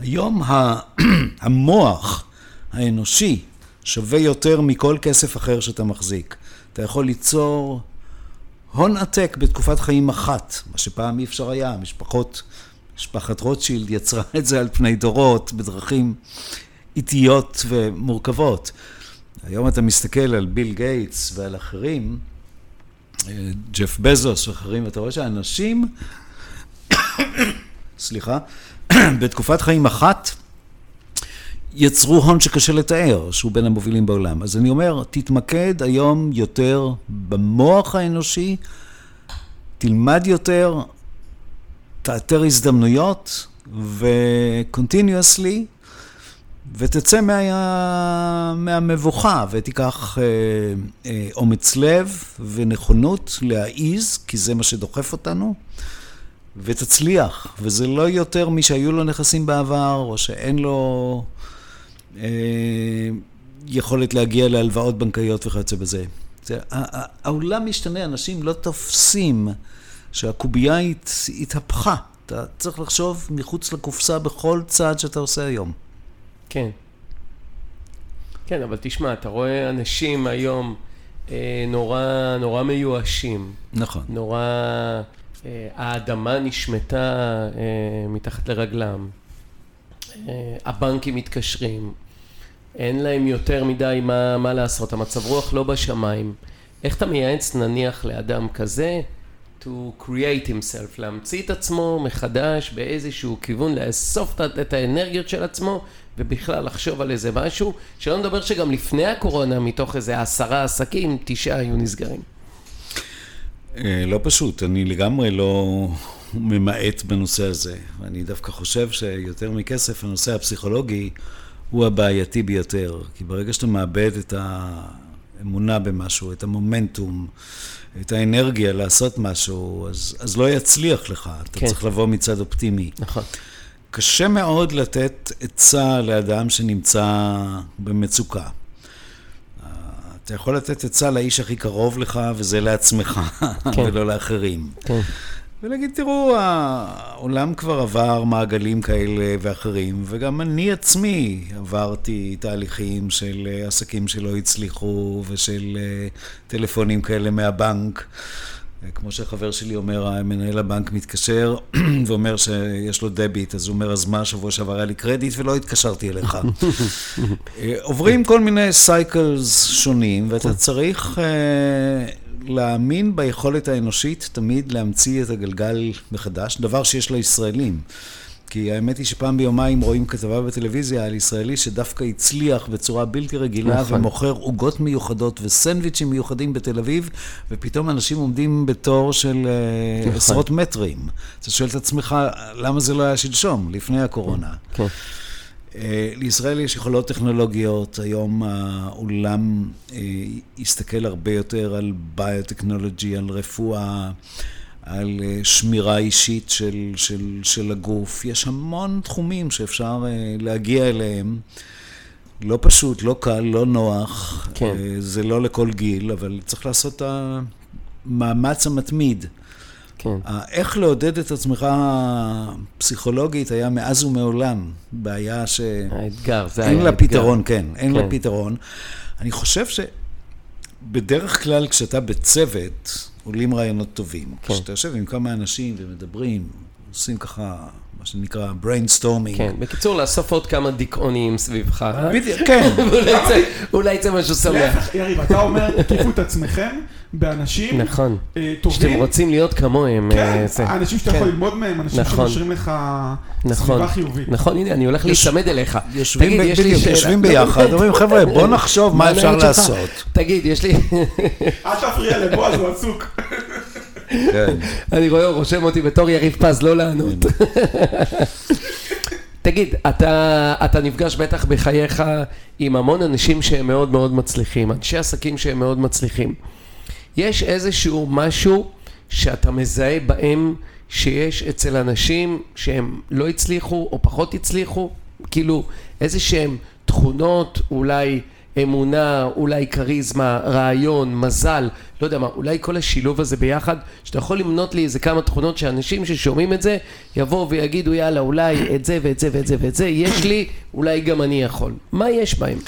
היום המוח האנושי שווה יותר מכל כסף אחר שאתה מחזיק. אתה יכול ליצור הון עתק בתקופת חיים אחת, מה שפעם אי אפשר היה, משפחות, משפחת רוטשילד יצרה את זה על פני דורות בדרכים איטיות ומורכבות. היום אתה מסתכל על ביל גייטס ועל אחרים, ג'ף בזוס ואחרים, ואתה רואה שאנשים, סליחה, בתקופת חיים אחת יצרו הון שקשה לתאר, שהוא בין המובילים בעולם. אז אני אומר, תתמקד היום יותר במוח האנושי, תלמד יותר, תאתר הזדמנויות, ו-continuously ותצא מה, מהמבוכה ותיקח אה, אה, אומץ לב ונכונות להעיז, כי זה מה שדוחף אותנו, ותצליח. וזה לא יותר מי שהיו לו נכסים בעבר, או שאין לו אה, יכולת להגיע להלוואות בנקאיות וכיוצא בזה. זה, העולם משתנה, אנשים לא תופסים שהקובייה התהפכה. אתה צריך לחשוב מחוץ לקופסה בכל צעד שאתה עושה היום. כן. כן, אבל תשמע, אתה רואה אנשים היום אה, נורא, נורא מיואשים. נכון. נורא... אה, האדמה נשמטה אה, מתחת לרגלם. אה, הבנקים מתקשרים. אין להם יותר מדי מה, מה לעשות. המצב רוח לא בשמיים. איך אתה מייעץ נניח לאדם כזה to create himself, להמציא את עצמו מחדש באיזשהו כיוון, לאסוף את האנרגיות של עצמו ובכלל לחשוב על איזה משהו, שלא נדבר שגם לפני הקורונה, מתוך איזה עשרה עסקים, תשעה היו נסגרים. אה, לא פשוט, אני לגמרי לא ממעט בנושא הזה. אני דווקא חושב שיותר מכסף, הנושא הפסיכולוגי הוא הבעייתי ביותר. כי ברגע שאתה מאבד את האמונה במשהו, את המומנטום, את האנרגיה לעשות משהו, אז, אז לא יצליח לך. אתה כן. צריך לבוא מצד אופטימי. נכון. קשה מאוד לתת עצה לאדם שנמצא במצוקה. אתה יכול לתת עצה לאיש הכי קרוב לך, וזה לעצמך, כן. ולא לאחרים. כן. ולהגיד, תראו, העולם כבר עבר מעגלים כאלה ואחרים, וגם אני עצמי עברתי תהליכים של עסקים שלא הצליחו, ושל אה, טלפונים כאלה מהבנק. כמו שחבר שלי אומר, מנהל הבנק מתקשר ואומר שיש לו debit, אז הוא אומר, אז מה, שבוע שעבר היה לי קרדיט ולא התקשרתי אליך. אה, עוברים כל מיני cycles שונים, ואתה צריך uh, להאמין ביכולת האנושית תמיד להמציא את הגלגל מחדש, דבר שיש לישראלים. כי האמת היא שפעם ביומיים רואים כתבה בטלוויזיה על ישראלי שדווקא הצליח בצורה בלתי רגילה נכון. ומוכר עוגות מיוחדות וסנדוויצ'ים מיוחדים בתל אביב, ופתאום אנשים עומדים בתור של אה, נכון. עשרות מטרים. אתה שואל את עצמך, למה זה לא היה שלשום, לפני הקורונה? כן. אה, לישראל יש יכולות טכנולוגיות, היום העולם יסתכל אה, הרבה יותר על ביוטכנולוגי, על רפואה. על אה, שמירה אישית של, של, של הגוף. יש המון תחומים שאפשר אה, להגיע אליהם. לא פשוט, לא קל, לא נוח. כן. אה, זה לא לכל גיל, אבל צריך לעשות את המאמץ המתמיד. כן. איך לעודד את עצמך פסיכולוגית היה מאז ומעולם בעיה ש... האתגר, זה היה האתגר. אין לה פתרון, כן, אין כן. לה פתרון. אני חושב ש... בדרך כלל כשאתה בצוות, עולים רעיונות טובים. כן. כשאתה יושב עם כמה אנשים ומדברים, עושים ככה, מה שנקרא brainstorming. כן, בקיצור, לאסוף עוד כמה דיכאונים סביבך. בדיוק, כן. אולי יצא משהו שמח. להפך, יריב, אתה אומר, תקיפו את עצמכם באנשים נכון. אה, שאתם טובים. רוצים להיות כמוהם. כן, אה, זה. אנשים שאתה כן. יכול ללמוד מהם, אנשים נכון. שמשרים לך נכון, סביבה חיובית. נכון, הנה, אני הולך להיצמד אליך. יושבים, תגיד, ב- יש לי בדיוק. יושבים ביחד, אומרים, חבר'ה, בוא נחשוב מה אפשר? לעשות. תגיד, יש לי... אל תפריע לבועז, הוא עסוק. כן. אני רואה, הוא רושם אותי בתור יריב פז, לא לענות. תגיד, אתה, אתה נפגש בטח בחייך עם המון אנשים שהם מאוד מאוד מצליחים, אנשי עסקים שהם מאוד מצליחים. יש איזשהו משהו שאתה מזהה בהם שיש אצל אנשים שהם לא הצליחו או פחות הצליחו? כאילו, איזה שהם תכונות, אולי אמונה, אולי כריזמה, רעיון, מזל, לא יודע מה, אולי כל השילוב הזה ביחד, שאתה יכול למנות לי איזה כמה תכונות שאנשים ששומעים את זה, יבואו ויגידו יאללה, אולי את זה ואת זה ואת זה ואת זה, יש לי, אולי גם אני יכול. מה יש בהם?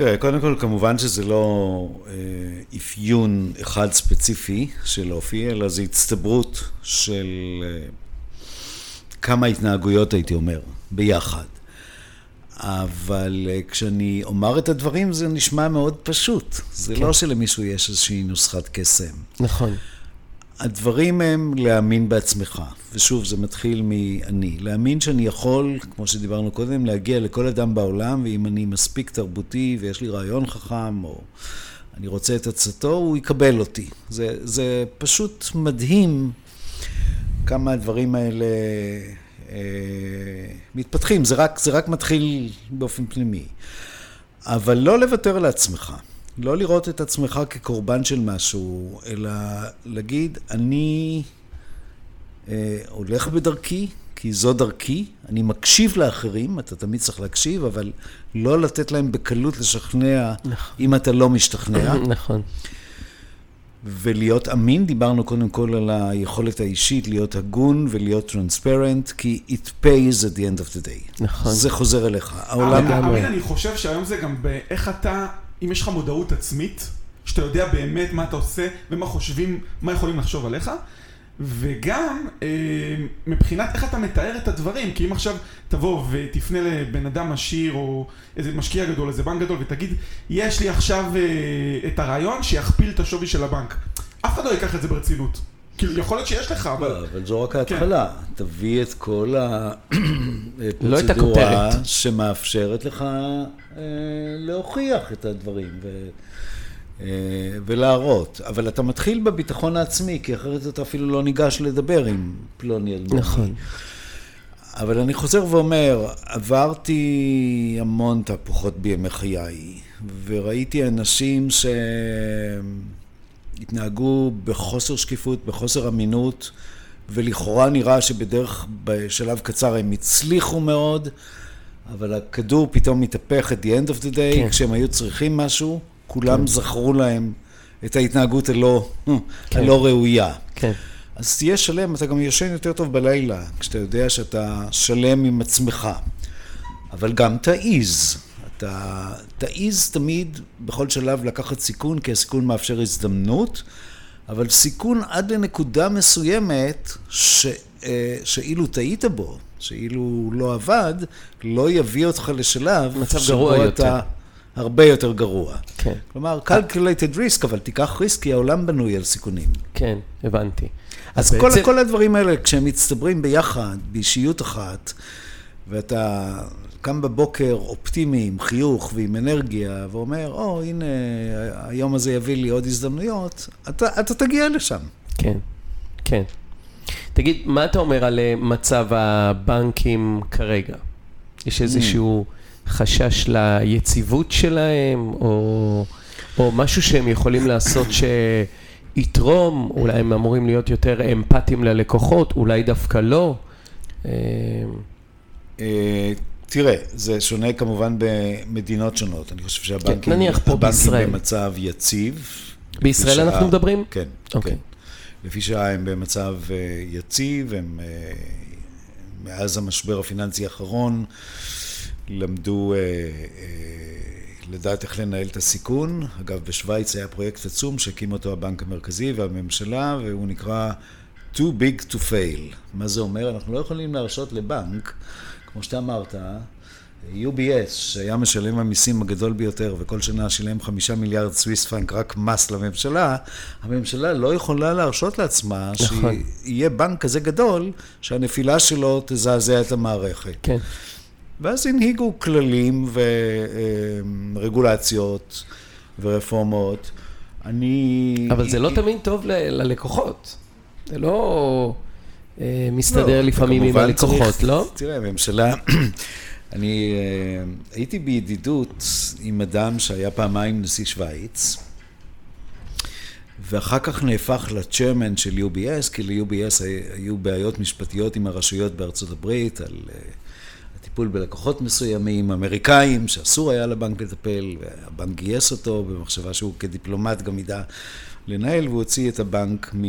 תראה, קודם כל, כמובן שזה לא אה, אפיון אחד ספציפי של אופי, אלא זה הצטברות של אה, כמה התנהגויות, הייתי אומר, ביחד. אבל אה, כשאני אומר את הדברים זה נשמע מאוד פשוט. זה כן. לא שלמישהו יש איזושהי נוסחת קסם. נכון, הדברים הם להאמין בעצמך, ושוב, זה מתחיל מאני. להאמין שאני יכול, כמו שדיברנו קודם, להגיע לכל אדם בעולם, ואם אני מספיק תרבותי ויש לי רעיון חכם, או אני רוצה את עצתו, הוא יקבל אותי. זה, זה פשוט מדהים כמה הדברים האלה אה, מתפתחים. זה רק, זה רק מתחיל באופן פנימי. אבל לא לוותר לעצמך. לא לראות את עצמך כקורבן של משהו, אלא להגיד, אני אה, הולך בדרכי, כי זו דרכי, אני מקשיב לאחרים, אתה תמיד צריך להקשיב, אבל לא לתת להם בקלות לשכנע אם אתה לא משתכנע, נכון, ולהיות אמין, דיברנו קודם כל על היכולת האישית להיות הגון ולהיות טרנספרנט, כי it pays at the end of the day. נכון. זה חוזר אליך. העולם... אבל אני חושב שהיום זה גם באיך אתה, אם יש לך מודעות עצמית, שאתה יודע באמת מה אתה עושה ומה חושבים, מה יכולים לחשוב עליך, וגם אה, מבחינת איך אתה מתאר את הדברים, כי אם עכשיו תבוא ותפנה לבן אדם עשיר או איזה משקיע גדול, איזה בנק גדול, ותגיד, יש לי עכשיו אה, את הרעיון שיכפיל את השווי של הבנק. אף אחד לא ייקח את זה ברצינות. כאילו, יכול להיות שיש לך, אבל... לא, אבל זו רק ההתחלה. תביא את כל לא את הפרוצדורה. שמאפשרת לך אה, להוכיח את הדברים אה, ולהראות. אבל אתה מתחיל בביטחון העצמי, כי אחרת אתה אפילו לא ניגש לדבר עם פלוני אלמוני. נכון. אבל אני חוזר ואומר, עברתי המון תהפוכות בימי חיי, וראיתי אנשים שהתנהגו בחוסר שקיפות, בחוסר אמינות, ולכאורה נראה שבדרך, בשלב קצר הם הצליחו מאוד, אבל הכדור פתאום מתהפך at the end of the day, כן. כשהם היו צריכים משהו, כולם זכרו להם את ההתנהגות הלא, כן. הלא ראויה. כן, אז תהיה שלם, אתה גם ישן יותר טוב בלילה, כשאתה יודע שאתה שלם עם עצמך. אבל גם תעיז. אתה תעיז תמיד, בכל שלב, לקחת סיכון, כי הסיכון מאפשר הזדמנות, אבל סיכון עד לנקודה מסוימת, ש, אה, שאילו טעית בו, שאילו הוא לא עבד, לא יביא אותך לשלב מצב גרוע אתה יותר. הרבה יותר גרוע. כן, כלומר, calculated risk, אבל תיקח ריסק, כי העולם בנוי על סיכונים. כן, הבנתי. אז כל, כל הדברים האלה, כשהם מצטברים ביחד, באישיות אחת, ואתה קם בבוקר אופטימי, עם חיוך ועם אנרגיה, ואומר, או, הנה, היום הזה יביא לי עוד הזדמנויות, אתה, אתה תגיע לשם. כן, כן. תגיד, מה אתה אומר על אה, מצב הבנקים כרגע? יש איזשהו חשש ליציבות שלהם, או, או משהו שהם יכולים לעשות שיתרום? אולי הם אמורים להיות יותר אמפתיים ללקוחות, אולי דווקא לא. אה, אה, תראה, זה שונה כמובן במדינות שונות. אני חושב שהבנקים כן, נניח פה הבנקים בישראל. במצב יציב. בישראל לפי אנחנו שעה- מדברים? כן, אוקיי. כן. לפי שעה הם במצב אה, יציב, הם אה, מאז המשבר הפיננסי האחרון למדו אה, לדעת איך לנהל את הסיכון. אגב, בשוויץ היה פרויקט עצום שהקים אותו הבנק המרכזי והממשלה, והוא נקרא too big to fail. מה זה אומר? אנחנו לא יכולים להרשות לבנק, כמו שאתה אמרת, UBS, שהיה משלם המיסים הגדול ביותר, וכל שנה שילם חמישה מיליארד סוויס פרנק רק מס לממשלה, הממשלה לא יכולה להרשות לעצמה נכון. שיהיה בנק כזה גדול, שהנפילה שלו תזעזע את המערכת. כן. ואז הנהיגו כללים ורגולציות ורפורמות. אני... אבל זה לא תמיד טוב ללקוחות. זה לא מסתדר לא, לפעמים עם הלקוחות, לא? תראה, הממשלה... אני אה, הייתי בידידות עם אדם שהיה פעמיים נשיא שווייץ, ואחר כך נהפך לצ'רמן של UBS, כי ל-UBS היו בעיות משפטיות עם הרשויות בארצות הברית על אה, הטיפול בלקוחות מסוימים, אמריקאים, שאסור היה לבנק לטפל, והבנק גייס אותו במחשבה שהוא כדיפלומט גם ידע לנהל, והוא הוציא את הבנק מ...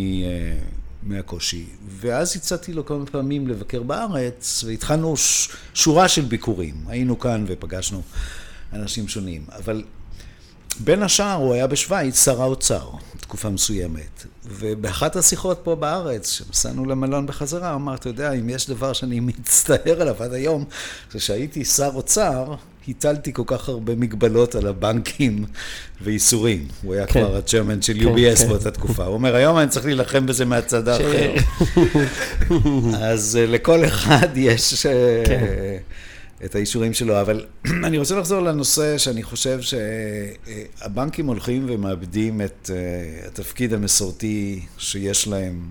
מהקושי. ואז הצעתי לו כמה פעמים לבקר בארץ, והתחלנו. שורה של ביקורים. היינו כאן ופגשנו אנשים שונים. אבל בין השאר הוא היה בשוויץ שר האוצר, תקופה מסוימת. ובאחת השיחות פה בארץ, כשנסענו למלון בחזרה, הוא אמר, אתה יודע, אם יש דבר שאני מצטער עליו עד היום, זה שהייתי שר אוצר, הטלתי כל כך הרבה מגבלות על הבנקים ואיסורים. הוא היה כן. כבר הצ'רמן של כן, UBS כן. באותה תקופה. הוא אומר, היום אני צריך להילחם בזה מהצד האחר. אז אה, לכל אחד יש אה, כן. את האישורים שלו. אבל אני רוצה לחזור לנושא שאני חושב שהבנקים הולכים ומאבדים את אה, התפקיד המסורתי שיש להם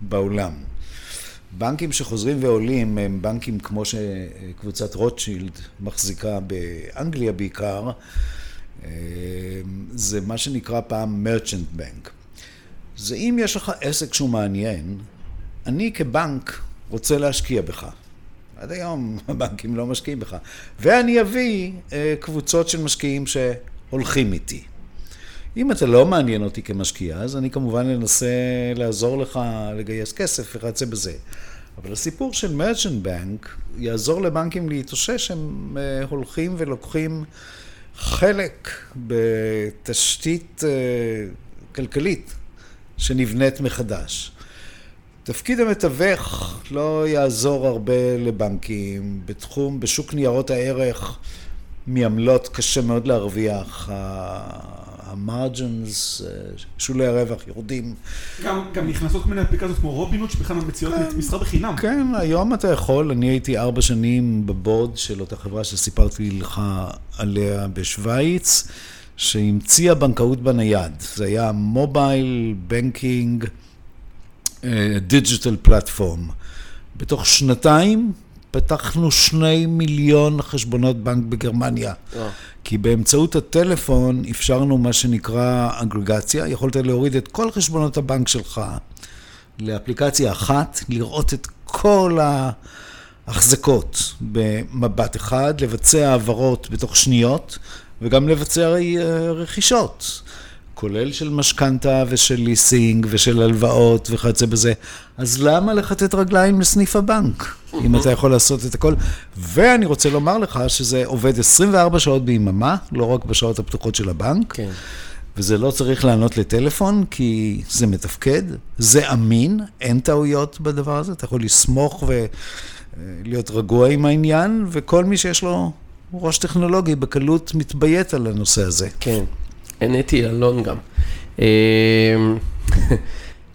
בעולם. בנקים שחוזרים ועולים הם בנקים כמו שקבוצת רוטשילד מחזיקה באנגליה בעיקר, אה, זה מה שנקרא פעם מרצ'נט בנק. זה אם יש לך עסק שהוא מעניין, אני כבנק רוצה להשקיע בך. עד היום הבנקים לא משקיעים בך. ואני אביא אה, קבוצות של משקיעים שהולכים איתי. אם אתה לא מעניין אותי כמשקיע, אז אני כמובן אנסה לעזור לך לגייס כסף וכיוצא בזה. אבל הסיפור של מרצ'נט בנק יעזור לבנקים להתאושש, הם אה, הולכים ולוקחים חלק בתשתית אה, כלכלית שנבנית מחדש. תפקיד המתווך לא יעזור הרבה לבנקים. בתחום, בשוק ניירות הערך, מעמלות קשה מאוד להרוויח. המרג'נס, אה, שולי הרווח יורדים. גם, גם נכנסות כל מיני אפליקציות כמו רובינות שבכלל מציעות כן, מסחר בחינם. כן, היום אתה יכול, אני הייתי ארבע שנים בבורד של אותה חברה שסיפרתי לך עליה בשוויץ, שהמציאה בנקאות בנייד. זה היה mobile, banking, digital platform. בתוך שנתיים פתחנו שני מיליון חשבונות בנק בגרמניה. כי באמצעות הטלפון אפשרנו מה שנקרא אגרגציה, יכולת להוריד את כל חשבונות הבנק שלך לאפליקציה אחת, לראות את כל ההחזקות במבט אחד, לבצע העברות בתוך שניות וגם לבצע רכישות. כולל של משכנתה ושל ליסינג ושל הלוואות וכיוצא בזה. אז למה לכתת רגליים לסניף הבנק, אם אתה יכול לעשות את הכל? ואני רוצה לומר לך שזה עובד 24 שעות ביממה, לא רק בשעות הפתוחות של הבנק. כן. וזה לא צריך לענות לטלפון, כי זה מתפקד, זה אמין, אין טעויות בדבר הזה, אתה יכול לסמוך ולהיות רגוע עם העניין, וכל מי שיש לו ראש טכנולוגי בקלות מתביית על הנושא הזה. כן. עניתי אלון גם. אה,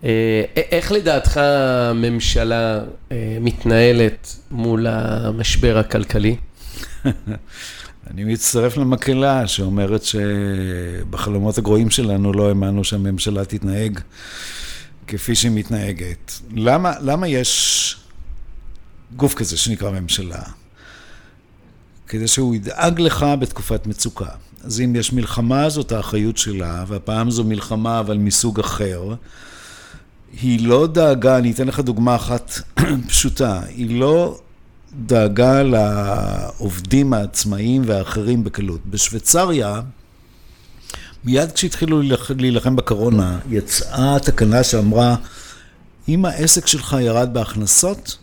אה, איך לדעתך הממשלה אה, מתנהלת מול המשבר הכלכלי? אני מצטרף למקהלה שאומרת שבחלומות הגרועים שלנו לא האמנו שהממשלה תתנהג כפי שהיא מתנהגת. למה, למה יש גוף כזה שנקרא ממשלה? כדי שהוא ידאג לך בתקופת מצוקה. אז אם יש מלחמה, זאת האחריות שלה, והפעם זו מלחמה אבל מסוג אחר. היא לא דאגה, אני אתן לך דוגמה אחת פשוטה, היא לא דאגה לעובדים העצמאיים והאחרים בקלות. בשוויצריה, מיד כשהתחילו להילחם בקורונה, יצאה תקנה שאמרה, אם העסק שלך ירד בהכנסות,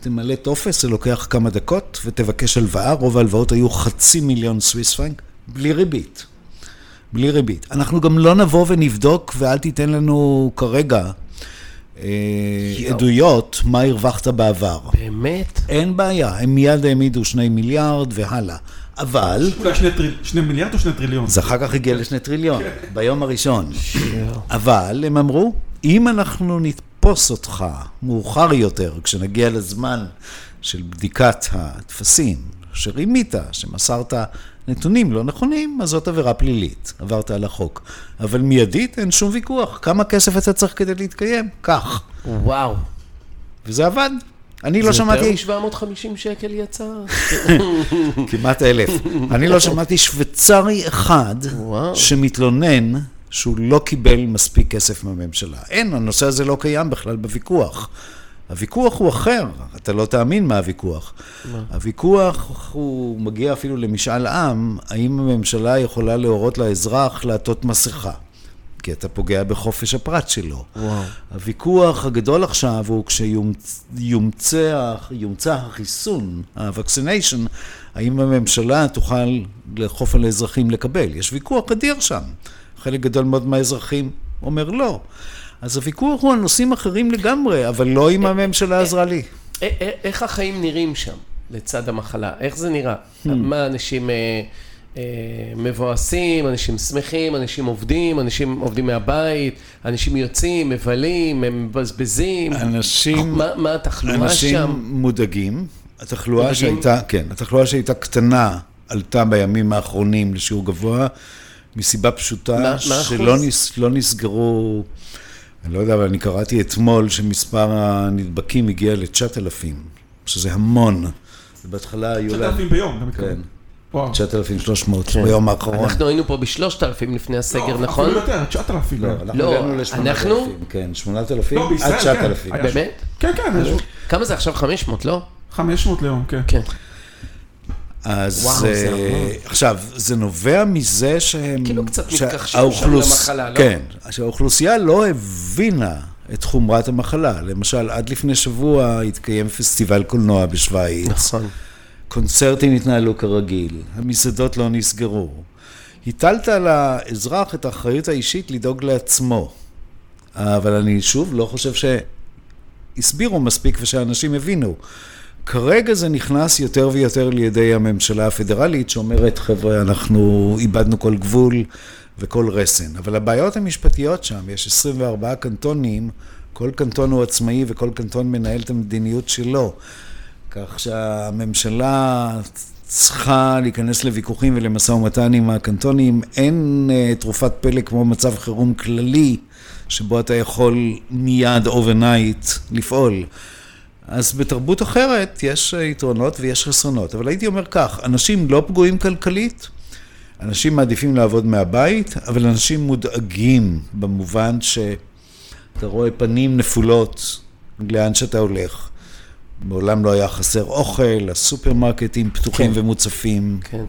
תמלא טופס, זה לוקח כמה דקות, ותבקש הלוואה, רוב ההלוואות היו חצי מיליון סוויס פרנק, בלי ריבית. בלי ריבית. אנחנו גם לא נבוא ונבדוק, ואל תיתן לנו כרגע אה, יואו. עדויות מה הרווחת בעבר. באמת? אין בעיה, הם מיד העמידו שני מיליארד והלאה. אבל, אולי שני טריל- שני מיליארד או שני טריליון? זה אחר כך הגיע לשני טריליון, כן. ביום הראשון. אבל הם אמרו, אם אנחנו נתפוס אותך מאוחר יותר, כשנגיע לזמן של בדיקת הטפסים, שרימית, שמסרת נתונים לא נכונים, אז זאת עבירה פלילית, עברת על החוק. אבל מיידית אין שום ויכוח, כמה כסף אתה צריך כדי להתקיים? כך. וואו. וזה עבד. אני לא שמעתי, זה יותר מ-750 שקל יצא. כמעט אלף, אני לא שמעתי שוויצרי אחד וואו. שמתלונן שהוא לא קיבל מספיק כסף מהממשלה. אין, הנושא הזה לא קיים בכלל בוויכוח. הוויכוח הוא אחר, אתה לא תאמין מה הוויכוח. הוויכוח הוא מגיע אפילו למשאל עם, האם הממשלה יכולה להורות לאזרח לעטות מסכה. כי אתה פוגע בחופש הפרט שלו. וואו. הוויכוח הגדול עכשיו הוא כשיומצא יומצא החיסון, ה-vaccination, האם הממשלה תוכל לאכוף על האזרחים לקבל. יש ויכוח אדיר שם. חלק גדול מאוד מהאזרחים אומר לא. אז הוויכוח הוא על נושאים אחרים לגמרי, אבל לא אם הממשלה עזרה לי. א- א- איך החיים נראים שם, לצד המחלה? איך זה נראה? Hmm. מה, אנשים אה, אה, מבואסים, אנשים שמחים, אנשים עובדים, אנשים עובדים מהבית, אנשים יוצאים, מבלים, הם מבזבזים. אנשים... מה מה התחלואה אנשים שם? מודאגים. התחלואה מודאגים? שהייתה, כן, התחלואה שהייתה קטנה עלתה בימים האחרונים לשיעור גבוה, מסיבה פשוטה מה- מה שלא? נס, לא נסגרו, אני לא יודע, אבל אני קראתי אתמול שמספר הנדבקים הגיע ל-9,000, שזה המון. ובהתחלה היו להם... 9,000 ביום, אתה מתכוון. כן, וואו. 9,300 ביום האחרון. אנחנו היינו פה בשלושת אלפים לפני הסגר, לא, נכון? אפילו יותר, 9,000. לא. אנחנו לא, הגענו ל-8,000. אנחנו? כן, 8,000 לא, עד כן. 9,000. היה- באמת? כן, כן, יש כמה זה עכשיו? 500, לא? 500 ליום, כן. כן. אז וואו, זה אה, המון. עכשיו, זה נובע מזה שהם... כאילו קצת מתכחשים שם למחלה, לא? כן, שהאוכלוסייה לא הבינה את חומרת המחלה. למשל, עד לפני שבוע התקיים פסטיבל קולנוע בשוויץ. נכון. קונצרטים התנהלו כרגיל, המסעדות לא נסגרו. הטלת על האזרח את האחריות האישית לדאוג לעצמו. אבל אני שוב לא חושב שהסבירו מספיק ושאנשים הבינו. כרגע זה נכנס יותר ויותר לידי הממשלה הפדרלית שאומרת, חבר'ה, אנחנו איבדנו כל גבול וכל רסן. אבל הבעיות המשפטיות שם, יש 24 קנטונים, כל קנטון הוא עצמאי וכל קנטון מנהל את המדיניות שלו. כך שהממשלה צריכה להיכנס לוויכוחים ולמשא ומתן עם הקנטונים. אין uh, תרופת פלא כמו מצב חירום כללי, שבו אתה יכול מיד overnight לפעול. אז בתרבות אחרת יש אה, יתרונות ויש חסרונות. אבל הייתי אומר כך, אנשים לא פגועים כלכלית, אנשים מעדיפים לעבוד מהבית, אבל אנשים מודאגים במובן שאתה רואה פנים נפולות לאן שאתה הולך. מעולם לא היה חסר אוכל, הסופרמרקטים פתוחים כן. ומוצפים. כן.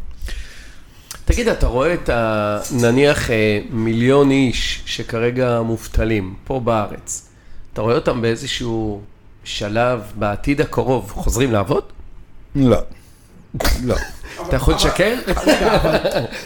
תגיד, אתה רואה את ה... נניח אה, מיליון איש שכרגע מובטלים פה בארץ, אתה רואה אותם באיזשהו שלב בעתיד הקרוב חוזרים לעבוד? לא. לא. אתה יכול לשקר?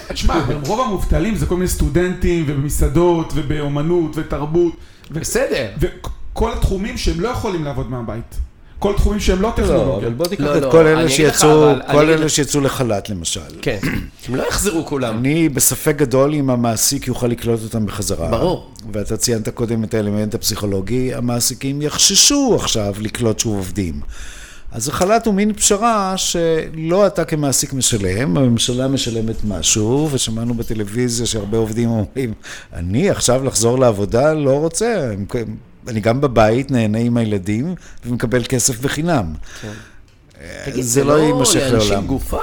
תשמע, רוב המובטלים זה כל מיני סטודנטים ובמסעדות ובאומנות ותרבות. בסדר. וכל התחומים שהם לא יכולים לעבוד מהבית. כל תחומים שהם לא לא, טכנולוגיה. אבל בוא תיקח לא, את לא, כל אלה שיצאו, כל אלה שיצאו לחל"ת למשל. כן. הם לא יחזרו כולם. אני בספק גדול אם המעסיק יוכל לקלוט אותם בחזרה. ברור. ואתה ציינת קודם את האלמנט הפסיכולוגי, המעסיקים יחששו עכשיו לקלוט שוב עובדים. אז החל"ת הוא מין פשרה שלא אתה כמעסיק משלם, הממשלה משלמת משהו, ושמענו בטלוויזיה שהרבה עובדים אומרים, אני עכשיו לחזור לעבודה לא רוצה, אני גם בבית נהנה עם הילדים ומקבל כסף בחינם. תגיד, זה לא יימשך לאנשים לעולם. גופה?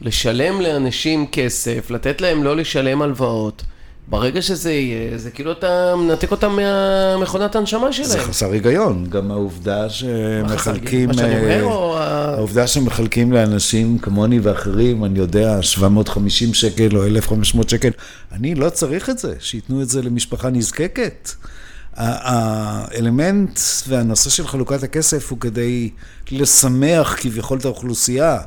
לשלם לאנשים כסף, לתת להם לא לשלם הלוואות. ברגע שזה יהיה, זה כאילו אתה מנתק אותם מהמכונת הנשמה זה שלהם. חסר היגיון, גם העובדה שמחלקים... מה שאני אה, אומר, או... העובדה שמחלקים לאנשים כמוני ואחרים, אני יודע, 750 שקל או 1,500 שקל, אני לא צריך את זה, שייתנו את זה למשפחה נזקקת. האלמנט והנושא של חלוקת הכסף הוא כדי לשמח כביכול את האוכלוסייה,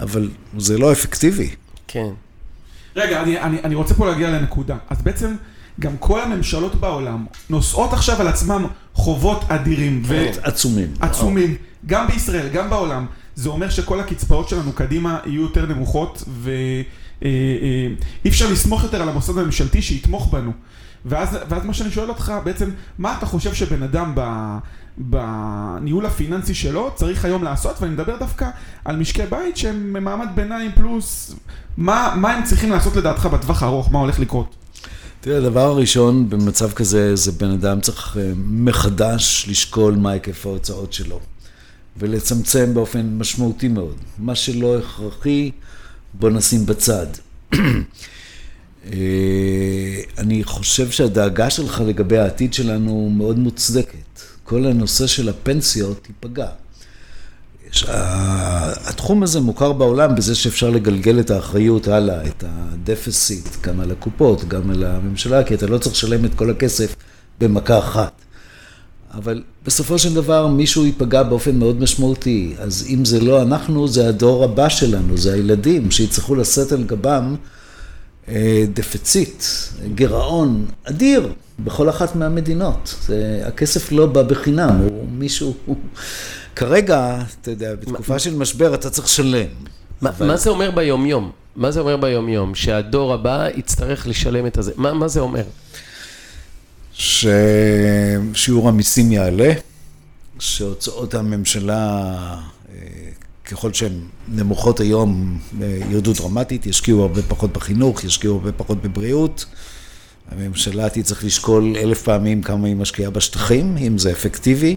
אבל זה לא אפקטיבי. כן. רגע, אני, אני, אני רוצה פה להגיע לנקודה. אז בעצם גם כל הממשלות בעולם נושאות עכשיו על עצמם חובות אדירים. ו... עצומים. עצומים. גם בישראל, גם בעולם. זה אומר שכל הקצבאות שלנו קדימה יהיו יותר נמוכות, ואי אה, אה, אפשר לסמוך יותר על המוסד הממשלתי שיתמוך בנו. ואז, ואז מה שאני שואל אותך, בעצם, מה אתה חושב שבן אדם ב, בניהול הפיננסי שלו צריך היום לעשות? ואני מדבר דווקא על משקי בית שהם ממעמד ביניים פלוס, מה, מה הם צריכים לעשות לדעתך בטווח הארוך, מה הולך לקרות? תראה, הדבר הראשון במצב כזה, זה בן אדם צריך אה, מחדש לשקול מה היקף ההוצאות שלו, ולצמצם באופן משמעותי מאוד. מה שלא הכרחי, בוא נשים בצד. אה, אני חושב שהדאגה שלך לגבי העתיד שלנו מאוד מוצדקת. כל הנושא של הפנסיות ייפגע. התחום הזה מוכר בעולם בזה שאפשר לגלגל את האחריות הלאה, את הדפסיט, גם על הקופות, גם על הממשלה, כי אתה לא צריך לשלם את כל הכסף במכה אחת. אבל בסופו של דבר מישהו ייפגע באופן מאוד משמעותי. אז אם זה לא אנחנו, זה הדור הבא שלנו, זה הילדים שיצטרכו לשאת על גבם דפציט, גירעון אדיר בכל אחת מהמדינות. זה, הכסף לא בא בחינם, הוא מישהו... הוא, כרגע, אתה יודע, בתקופה של משבר אתה צריך לשלם. מה, אבל... מה זה אומר ביומיום? מה זה אומר ביומיום? שהדור הבא יצטרך לשלם את הזה. מה, מה זה אומר? ששיעור המיסים יעלה, שהוצאות הממשלה, אה, ככל שהן נמוכות היום, אה, ירדו דרמטית, ישקיעו הרבה פחות בחינוך, ישקיעו הרבה פחות בבריאות. הממשלה תצטרך לשקול אלף פעמים כמה היא משקיעה בשטחים, אם זה אפקטיבי.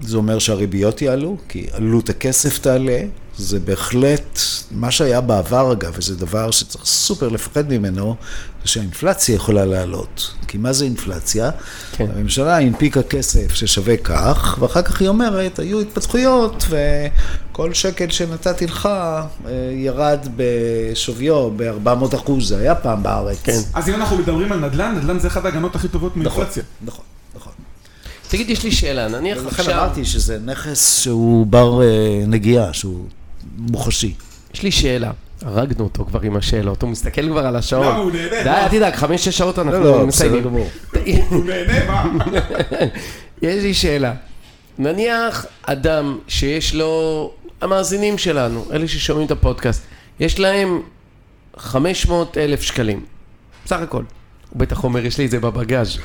זה אומר שהריביות יעלו, כי עלות הכסף תעלה, זה בהחלט, מה שהיה בעבר אגב, וזה דבר שצריך סופר לפחד ממנו, זה שהאינפלציה יכולה לעלות. כי מה זה אינפלציה? כן. הממשלה הנפיקה כסף ששווה כך, ואחר כך היא אומרת, היו התפתחויות, וכל שקל שנתתי לך אה, ירד בשוויו ב-400 אחוז, זה היה פעם בארץ. כן. אז אם אנחנו מדברים על נדל"ן, נדל"ן זה אחת ההגנות הכי טובות מאינפלציה. נכון, נכון. תגיד, יש לי שאלה, נניח עכשיו... ולכן אמרתי שזה נכס שהוא בר אה, נגיעה, שהוא מוחשי. יש לי שאלה. הרגנו אותו כבר עם השאלות, הוא מסתכל כבר על השעון. לא, הוא נהנה. די, אל תדאג, חמש-שש שעות אנחנו לא, לא, מסיימים. בסדר גמור. הוא נהנה, מה? יש לי שאלה. נניח אדם שיש לו, המאזינים שלנו, אלה ששומעים את הפודקאסט, יש להם 500 אלף שקלים, בסך הכל. הוא בטח אומר, יש לי את זה בבגאז'.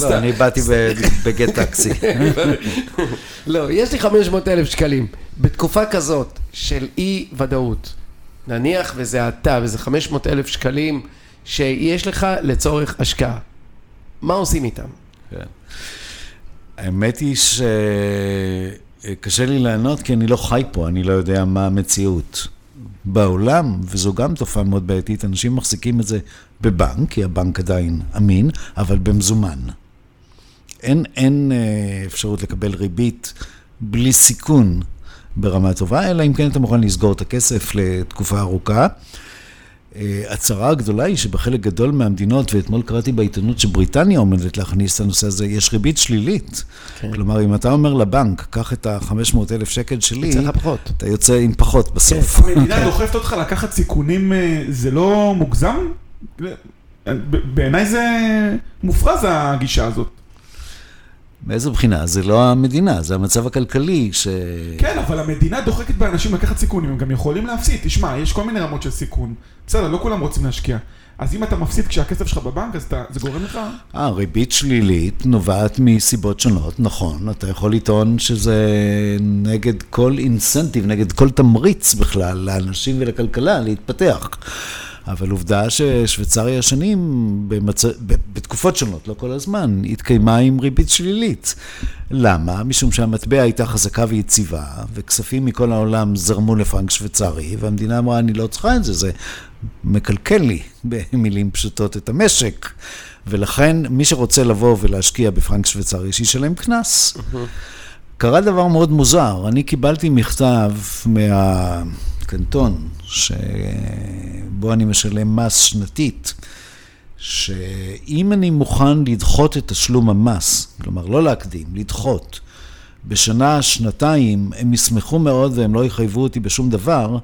לא, אני באתי בגט טקסי. לא, יש לי 500 אלף שקלים. בתקופה כזאת של אי ודאות, נניח וזה אתה וזה 500 אלף שקלים שיש לך לצורך השקעה, מה עושים איתם? כן. האמת היא שקשה לי לענות כי אני לא חי פה, אני לא יודע מה המציאות. בעולם, וזו גם תופעה מאוד בעייתית, אנשים מחזיקים את זה בבנק, כי הבנק עדיין אמין, אבל במזומן. אין, אין אה, אפשרות לקבל ריבית בלי סיכון ברמה טובה, אלא אם כן אתה מוכן לסגור את הכסף לתקופה ארוכה. אה, הצרה הגדולה היא שבחלק גדול מהמדינות, ואתמול קראתי בעיתונות שבריטניה עומדת להכניס את הנושא הזה, יש ריבית שלילית. כן. כלומר, אם אתה אומר לבנק, קח את ה-500 אלף שקל שלי, יוצא פחות. אתה יוצא עם פחות בסוף. כן. המדינה דוחפת אותך לקחת סיכונים, אה, זה לא מוגזם? בעיניי זה מופרז הגישה הזאת. מאיזו בחינה? זה לא המדינה, זה המצב הכלכלי ש... כן, אבל המדינה דוחקת באנשים לקחת סיכונים, הם גם יכולים להפסיד. תשמע, יש כל מיני רמות של סיכון. בסדר, לא כולם רוצים להשקיע. אז אם אתה מפסיד כשהכסף שלך בבנק, אז אתה, זה גורם לך... אה, ריבית שלילית נובעת מסיבות שונות, נכון. אתה יכול לטעון שזה נגד כל אינסנטיב, נגד כל תמריץ בכלל לאנשים ולכלכלה להתפתח. אבל עובדה ששוויצריה שנים, במצ... בתקופות שונות, לא כל הזמן, התקיימה עם ריבית שלילית. למה? משום שהמטבע הייתה חזקה ויציבה, וכספים מכל העולם זרמו לפרנק שוויצרי, והמדינה אמרה, אני לא צריכה את זה, זה מקלקל לי, במילים פשוטות, את המשק. ולכן, מי שרוצה לבוא ולהשקיע בפרנק שוויצרי, שישלם קנס. קרה דבר מאוד מוזר, אני קיבלתי מכתב מה... קנטון, שבו אני משלם מס שנתית, שאם אני מוכן לדחות את תשלום המס, כלומר לא להקדים, לדחות, בשנה, שנתיים, הם ישמחו מאוד והם לא יחייבו אותי בשום דבר,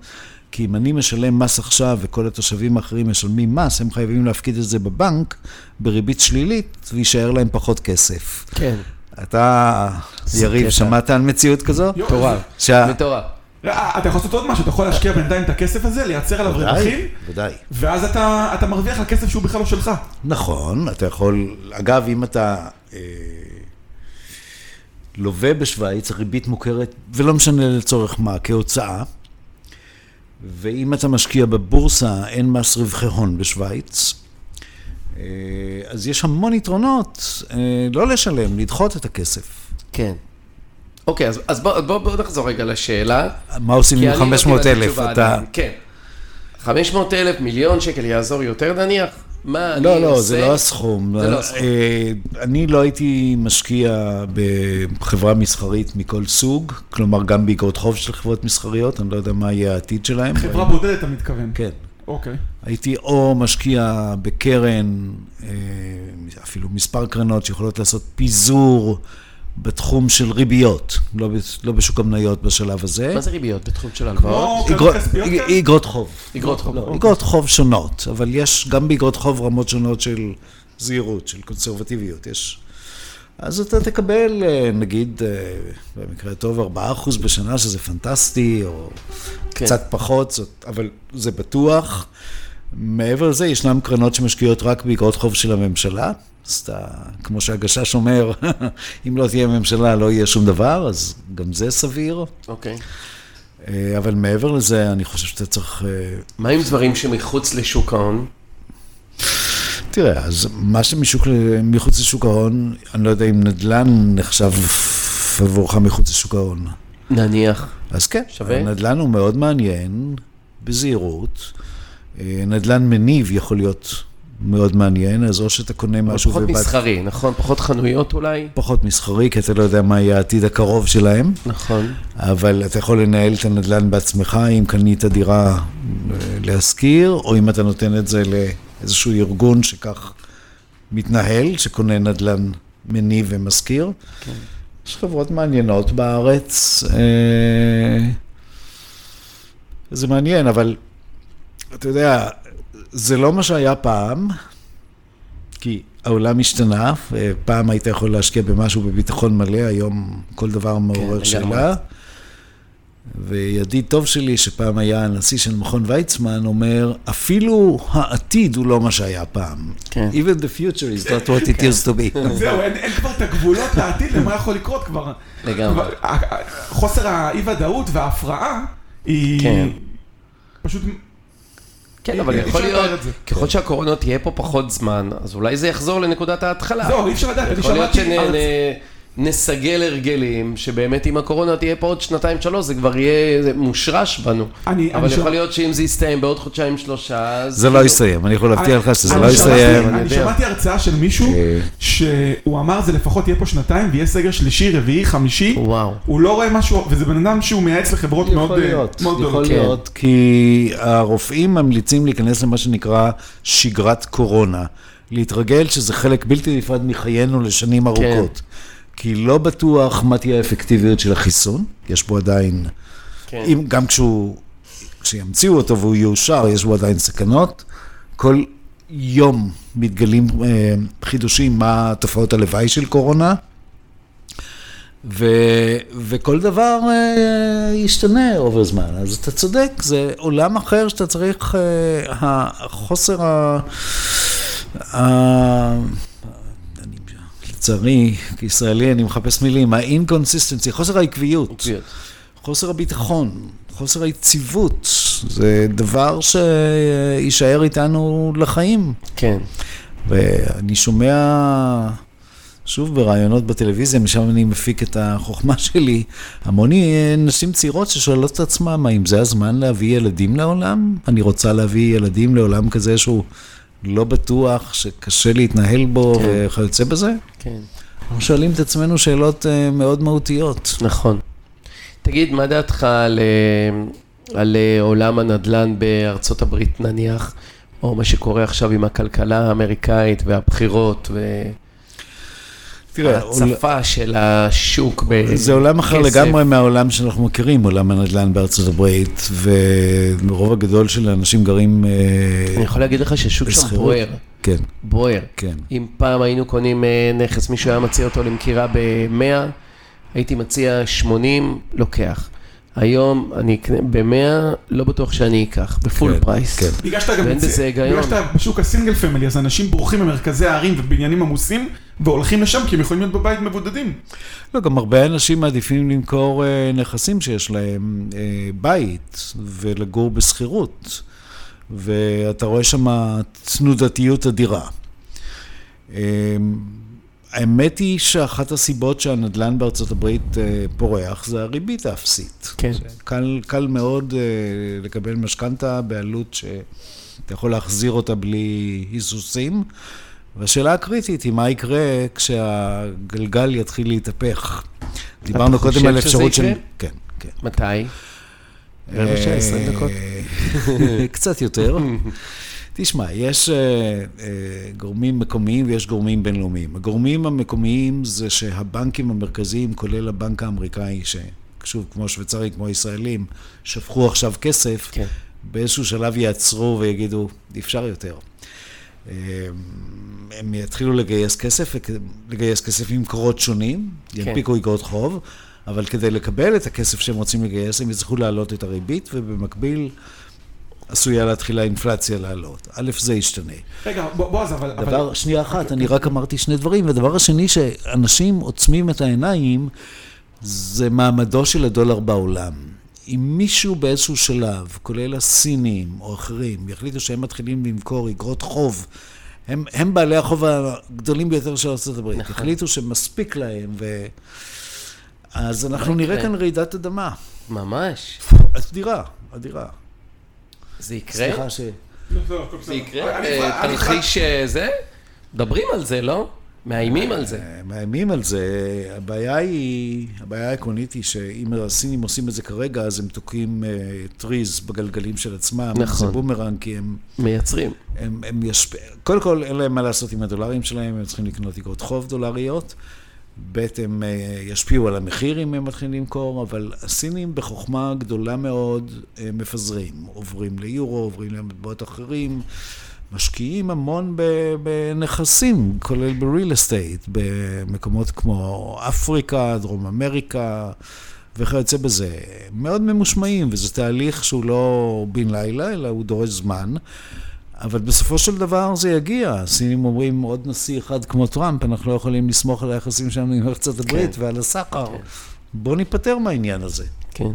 כי אם אני משלם מס עכשיו וכל התושבים האחרים משלמים מס, הם חייבים להפקיד את זה בבנק בריבית שלילית ויישאר להם פחות כסף. כן. אתה, יריב, קטע. שמעת על מציאות כזו? מטורף. מטורף. אה, אתה יכול לעשות עוד משהו, אתה יכול להשקיע בינתיים את הכסף הזה, לייצר עליו רווחים, ודאי. ואז אתה, אתה מרוויח על כסף שהוא בכלל לא שלך. נכון, אתה יכול, אגב, אם אתה אה, לווה בשוויץ, הריבית מוכרת, ולא משנה לצורך מה, כהוצאה, ואם אתה משקיע בבורסה, אין מס רווחי הון בשוויץ, אה, אז יש המון יתרונות אה, לא לשלם, לדחות את הכסף. כן. אוקיי, אז, אז בוא, בוא, בוא נחזור רגע לשאלה. מה עושים עם אני לא 500 קיבלתי אלף? אתה... כן. 500 אלף, מיליון שקל יעזור יותר נניח? מה אני לא, עושה? לא, זה לא הסכום. זה לא הסכום. אה, אני לא הייתי משקיע בחברה מסחרית מכל סוג, כלומר גם באגרות חוב של חברות מסחריות, אני לא יודע מה יהיה העתיד שלהם. חברה בודדת, אתה מתכוון. כן. אוקיי. הייתי או משקיע בקרן, אה, אפילו מספר קרנות שיכולות לעשות פיזור בתחום של ריביות, לא, לא בשוק המניות בשלב הזה. מה זה ריביות בתחום של הלוואות? אגרות חוב. אגרות חוב. לא, אגרות חוב שונות, אבל יש גם באגרות חוב רמות שונות של זהירות, של קונסרבטיביות. יש... אז אתה תקבל, אה, נגיד, אה, במקרה הטוב, 4% בשנה, שזה פנטסטי, או כן. קצת פחות, זאת, אבל זה בטוח. מעבר לזה, ישנן קרנות שמשקיעות רק באגרות חוב של הממשלה. אז אתה, כמו שהגשש אומר, אם לא תהיה ממשלה, לא יהיה שום דבר, אז גם זה סביר. אוקיי. אה, אבל מעבר לזה, אני חושב שאתה צריך... אה, מה עם דברים שמחוץ לשוק ההון? תראה, אז מה שמשוק, מחוץ לשוק ההון, אני לא יודע אם נדל"ן נחשב עבורך מחוץ לשוק ההון. נניח. אז כן, שווה? נדל"ן הוא מאוד מעניין, בזהירות. אה, נדל"ן מניב יכול להיות מאוד מעניין, אז או שאתה קונה משהו פחות ובאת- מסחרי, נכון? פחות חנויות אולי? פחות מסחרי, כי אתה לא יודע מה יהיה העתיד הקרוב שלהם, נכון. אבל אתה יכול לנהל את הנדל"ן בעצמך אם קנית דירה אה, להשכיר, או אם אתה נותן את זה לאיזשהו ארגון שכך מתנהל, שקונה נדל"ן מניב ומשכיר. כן. יש חברות מעניינות בארץ. אה, זה מעניין, אבל אתה יודע, זה לא מה שהיה פעם, כי העולם השתנה, פעם היית יכול להשקיע במשהו בביטחון מלא, היום כל דבר מעורר לגמרי. שאלה. וידיד טוב שלי, שפעם היה הנשיא של מכון ויצמן, אומר, אפילו העתיד הוא לא מה שהיה פעם. כן. Even the future is not what it used to be. זהו, אין, אין כבר את הגבולות לעתיד למה יכול לקרות כבר. לגמרי. חוסר האי-ודאות וההפרעה היא כן. פשוט... כן, אבל יכול להיות. ככל שהקורונה תהיה פה פחות זמן, אז אולי זה יחזור לנקודת ההתחלה. זהו, אי אפשר לדעת, אני יכול להיות שנסגל הרגלים, שבאמת אם הקורונה תהיה פה עוד שנתיים שלוש, זה כבר יהיה זה מושרש בנו. אני- אבל אני יכול שמע- להיות שאם זה יסתיים בעוד חודשיים שלושה, אז... זה לא יסתיים, אני יכול להבטיח לך שזה לא יסתיים. אני אני. שמעתי הרצאה של מישהו אה. שהוא אמר זה לפחות יהיה פה שנתיים ויהיה סגר שלישי, רביעי, חמישי. וואו. הוא לא רואה משהו, וזה בן אדם שהוא מייעץ לחברות מאוד יכול אה, להיות, מאוד יכול גדולות. כן. להיות, כי הרופאים ממליצים להיכנס למה שנקרא שגרת קורונה. להתרגל שזה חלק בלתי נפרד מחיינו לשנים ארוכות. כי לא בטוח מה תהיה האפקטיביות של החיסון, יש בו עדיין, כן. אם, גם כשהוא, כשימציאו אותו והוא יאושר, יש בו עדיין סכנות. כל יום מתגלים אה, חידושים מה תופעות הלוואי של קורונה. ו, וכל דבר אה, ישתנה עובר זמן, אז אתה צודק, זה עולם אחר שאתה צריך, אה, החוסר ה... ה... לצערי, כישראלי אני מחפש מילים, האינקונסיסטנצי, חוסר העקביות, חוסר הביטחון, חוסר היציבות, זה דבר שיישאר איתנו לחיים. כן. ואני שומע, שוב בראיונות בטלוויזיה, משם אני מפיק את החוכמה שלי, המון נשים צעירות ששואלות את עצמם, האם זה הזמן להביא ילדים לעולם? אני רוצה להביא ילדים לעולם כזה שהוא לא בטוח, שקשה להתנהל בו כן. וכיוצא בזה? כן. אנחנו שואלים את עצמנו שאלות אה, מאוד מהותיות. נכון. תגיד, מה דעתך על, אה, על אה, עולם הנדל"ן בארצות הברית נניח, או מה שקורה עכשיו עם הכלכלה האמריקאית והבחירות, ו... תראה, ההצפה של השוק. זה עולם אחר לגמרי מהעולם שאנחנו מכירים, עולם הנדל"ן בארצות הברית, ורוב הגדול של האנשים גרים... אה, אני יכול להגיד לך שהשוק שם. בוער. כן, בוער. כן. אם פעם היינו קונים אה, נכס, מישהו היה מציע אותו למכירה ב-100, הייתי מציע 80, לוקח. היום אני אקנה ב-100, לא בטוח שאני אקח, ב full כן, price. כן. בגלל שאתה גם ואין בזה היגיון. בגלל שאתה בשוק ה single family, אז אנשים בורחים ממרכזי הערים ובניינים עמוסים, והולכים לשם כי הם יכולים להיות בבית מבודדים. לא, גם הרבה אנשים מעדיפים למכור אה, נכסים שיש להם אה, בית ולגור בשכירות, ואתה רואה שם תנודתיות אדירה. אה, האמת היא שאחת הסיבות שהנדל"ן בארצות הברית אה, פורח זה הריבית האפסית. כן. קל, קל מאוד אה, לקבל משכנתה בעלות שאתה יכול להחזיר אותה בלי היסוסים. והשאלה הקריטית היא מה יקרה כשהגלגל יתחיל להתהפך. דיברנו חושב קודם על שזה אפשרות של... יקרה? כן, כן. מתי? רבע שעה, 20 דקות. אה, קצת יותר. תשמע, יש אה, אה, גורמים מקומיים ויש גורמים בינלאומיים. הגורמים המקומיים זה שהבנקים המרכזיים, כולל הבנק האמריקאי, ששוב, כמו שוויצרים, כמו ישראלים, שפכו עכשיו כסף, כן. באיזשהו שלב יעצרו ויגידו, אפשר יותר. אה, הם יתחילו לגייס כסף, לגייס כסף ממקורות שונים, כן. ינפיקו איגרות חוב, אבל כדי לקבל את הכסף שהם רוצים לגייס, הם יצטרכו להעלות את הריבית, ובמקביל עשויה להתחיל האינפלציה לעלות. א', זה ישתנה. רגע, בועז, אבל... אבל- דבר, שנייה אחת, אני רק אמרתי שני דברים, והדבר השני שאנשים עוצמים את העיניים, זה מעמדו של הדולר בעולם. אם מישהו באיזשהו שלב, כולל הסינים או אחרים, יחליטו שהם מתחילים למכור אגרות חוב, הם, הם בעלי החוב הגדולים ביותר של ארה"ב, נכון. החליטו שמספיק להם, ו... אז אנחנו מה נראה? כאן רעידת אדמה. ממש. אדירה, אדירה. זה יקרה? סליחה ש... לא, לא. זה יקרה? אה, תרחיש אה, זה? מדברים על זה, לא? מאיימים על זה. אה, מאיימים על זה. הבעיה היא, הבעיה העקרונית היא שאם הסינים עושים את זה כרגע, אז הם תוקעים טריז בגלגלים של עצמם. נכון. זה בומרנג, כי הם, מייצרים. הם, הם ישפ... קודם כל, אין להם מה לעשות עם הדולרים שלהם, הם צריכים לקנות אגרות חוב דולריות. ב', הם אה, ישפיעו על המחיר אם הם מתחילים למכור, אבל הסינים בחוכמה גדולה מאוד אה, מפזרים. עוברים ליורו, עוברים למטבעות אחרים. משקיעים המון בנכסים, כולל ב-real estate, במקומות כמו אפריקה, דרום אמריקה וכיוצא בזה. מאוד ממושמעים, וזה תהליך שהוא לא בן לילה, אלא הוא דורש זמן. אבל בסופו של דבר זה יגיע. הסינים אומרים, עוד נשיא אחד כמו טראמפ, אנחנו לא יכולים לסמוך על היחסים שלנו עם ארצות הברית ועל הסחר. כן. בואו ניפטר מהעניין הזה. כן.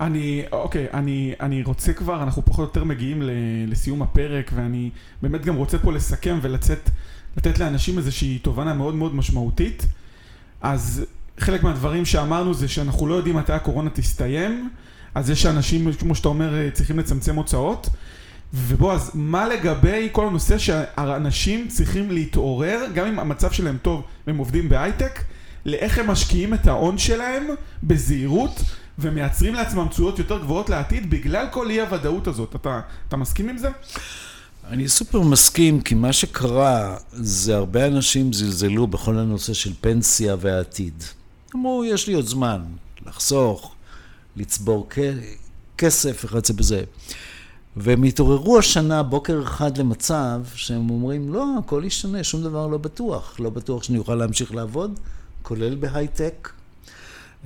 אני, אוקיי, אני, אני רוצה כבר, אנחנו פחות או יותר מגיעים ל, לסיום הפרק, ואני באמת גם רוצה פה לסכם ולצאת, לתת לאנשים איזושהי תובנה מאוד מאוד משמעותית. אז חלק מהדברים שאמרנו זה שאנחנו לא יודעים מתי הקורונה תסתיים, אז זה שאנשים, כמו שאתה אומר, צריכים לצמצם הוצאות. ובועז, מה לגבי כל הנושא שהאנשים צריכים להתעורר, גם אם המצב שלהם טוב והם עובדים בהייטק, לאיך הם משקיעים את ההון שלהם בזהירות ומייצרים לעצמם תשואות יותר גבוהות לעתיד בגלל כל אי הוודאות הזאת. אתה, אתה מסכים עם זה? אני סופר מסכים, כי מה שקרה זה הרבה אנשים זלזלו בכל הנושא של פנסיה והעתיד. אמרו, יש לי עוד זמן לחסוך, לצבור כסף וכיוצא בזה. והם התעוררו השנה, בוקר אחד, למצב שהם אומרים, לא, הכל ישתנה, שום דבר לא בטוח. לא בטוח שאני אוכל להמשיך לעבוד, כולל בהייטק.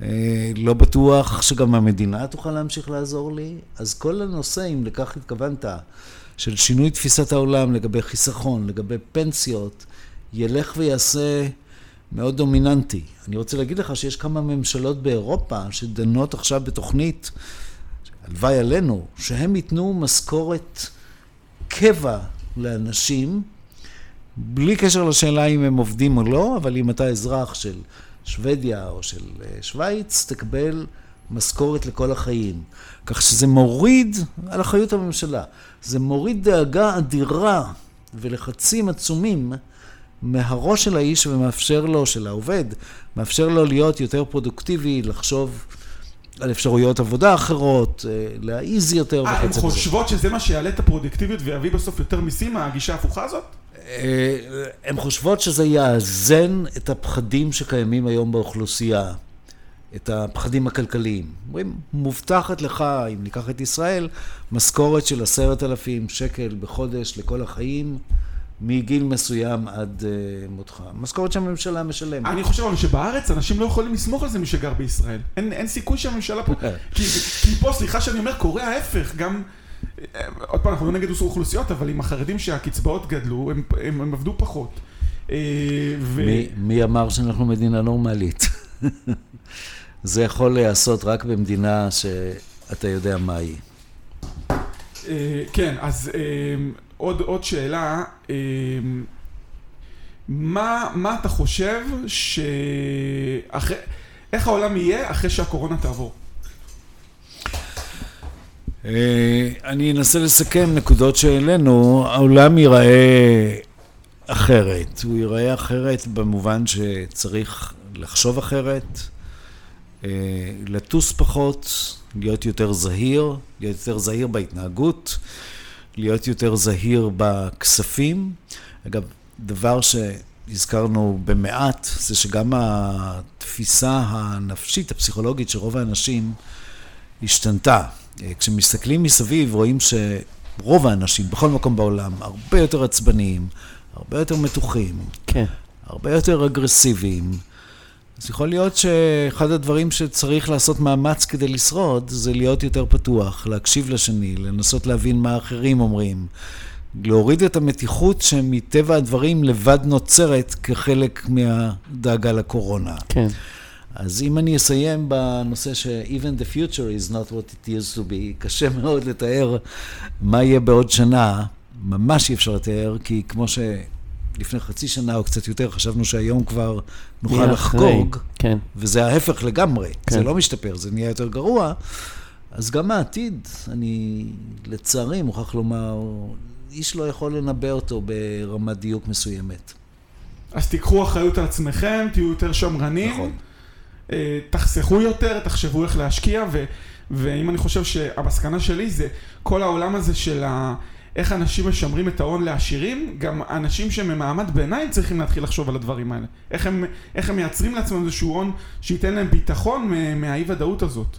אה, לא בטוח שגם המדינה תוכל להמשיך לעזור לי. אז כל הנושא, אם לכך התכוונת, של שינוי תפיסת העולם לגבי חיסכון, לגבי פנסיות, ילך ויעשה מאוד דומיננטי. אני רוצה להגיד לך שיש כמה ממשלות באירופה שדנות עכשיו בתוכנית, הלוואי עלינו, שהם ייתנו משכורת קבע לאנשים, בלי קשר לשאלה אם הם עובדים או לא, אבל אם אתה אזרח של שוודיה או של אה, שווייץ, תקבל משכורת לכל החיים. כך שזה מוריד על אחריות הממשלה. זה מוריד דאגה אדירה ולחצים עצומים מהראש של האיש ומאפשר לו, של העובד, מאפשר לו להיות יותר פרודוקטיבי, לחשוב על אפשרויות עבודה אחרות, אה, להעיז יותר אה, הן וכיוצא בזה. חושבות שזה מה שיעלה את הפרודקטיביות ויביא בסוף יותר מיסים, הגישה ההפוכה הזאת? אה, הן חושבות שזה יאזן את הפחדים שקיימים היום באוכלוסייה, את הפחדים הכלכליים. אומרים, מובטחת לך, אם ניקח את ישראל, משכורת של עשרת אלפים שקל בחודש לכל החיים. מגיל מסוים עד uh, מותך. משכורת שהממשלה משלמת. אני חושב אבל שבארץ אנשים לא יכולים לסמוך על זה מי שגר בישראל. אין, אין סיכוי שהממשלה פה... כי, כי פה, סליחה שאני אומר, קורה ההפך. גם... אה, עוד פעם, אנחנו לא נגד אוכלוסיות, אבל עם החרדים שהקצבאות גדלו, הם, הם, הם עבדו פחות. אה, ו... מי, מי אמר שאנחנו מדינה נורמלית? זה יכול להיעשות רק במדינה שאתה יודע מה היא. כן, אז עוד, עוד שאלה, אמ, מה, מה אתה חושב שאחרי, איך העולם יהיה אחרי שהקורונה תעבור? אה, אני אנסה לסכם נקודות שהעלינו, העולם ייראה אחרת, הוא ייראה אחרת במובן שצריך לחשוב אחרת, אה, לטוס פחות, להיות יותר זהיר, להיות יותר זהיר בהתנהגות. להיות יותר זהיר בכספים. אגב, דבר שהזכרנו במעט, זה שגם התפיסה הנפשית, הפסיכולוגית של רוב האנשים השתנתה. כשמסתכלים מסביב רואים שרוב האנשים בכל מקום בעולם הרבה יותר עצבניים, הרבה יותר מתוחים, כן. הרבה יותר אגרסיביים. אז יכול להיות שאחד הדברים שצריך לעשות מאמץ כדי לשרוד, זה להיות יותר פתוח, להקשיב לשני, לנסות להבין מה האחרים אומרים. להוריד את המתיחות שמטבע הדברים לבד נוצרת כחלק מהדאגה לקורונה. כן. אז אם אני אסיים בנושא ש-even the future is not what it used to be, קשה מאוד לתאר מה יהיה בעוד שנה, ממש אי אפשר לתאר, כי כמו ש... לפני חצי שנה או קצת יותר, חשבנו שהיום כבר נוכל לחגוג, כן. וזה ההפך לגמרי, כן. זה לא משתפר, זה נהיה יותר גרוע, אז גם העתיד, אני לצערי מוכרח לומר, איש לא יכול לנבא אותו ברמת דיוק מסוימת. אז תיקחו אחריות על עצמכם, תהיו יותר שמרנים, נכון. אה, תחסכו יותר, תחשבו איך להשקיע, ו, ואם אני חושב שהמסקנה שלי זה כל העולם הזה של ה... איך אנשים משמרים את ההון לעשירים, גם אנשים שהם ממעמד ביניים צריכים להתחיל לחשוב על הדברים האלה. איך הם, איך הם מייצרים לעצמם איזשהו הון שייתן להם ביטחון מהאי ודאות הזאת.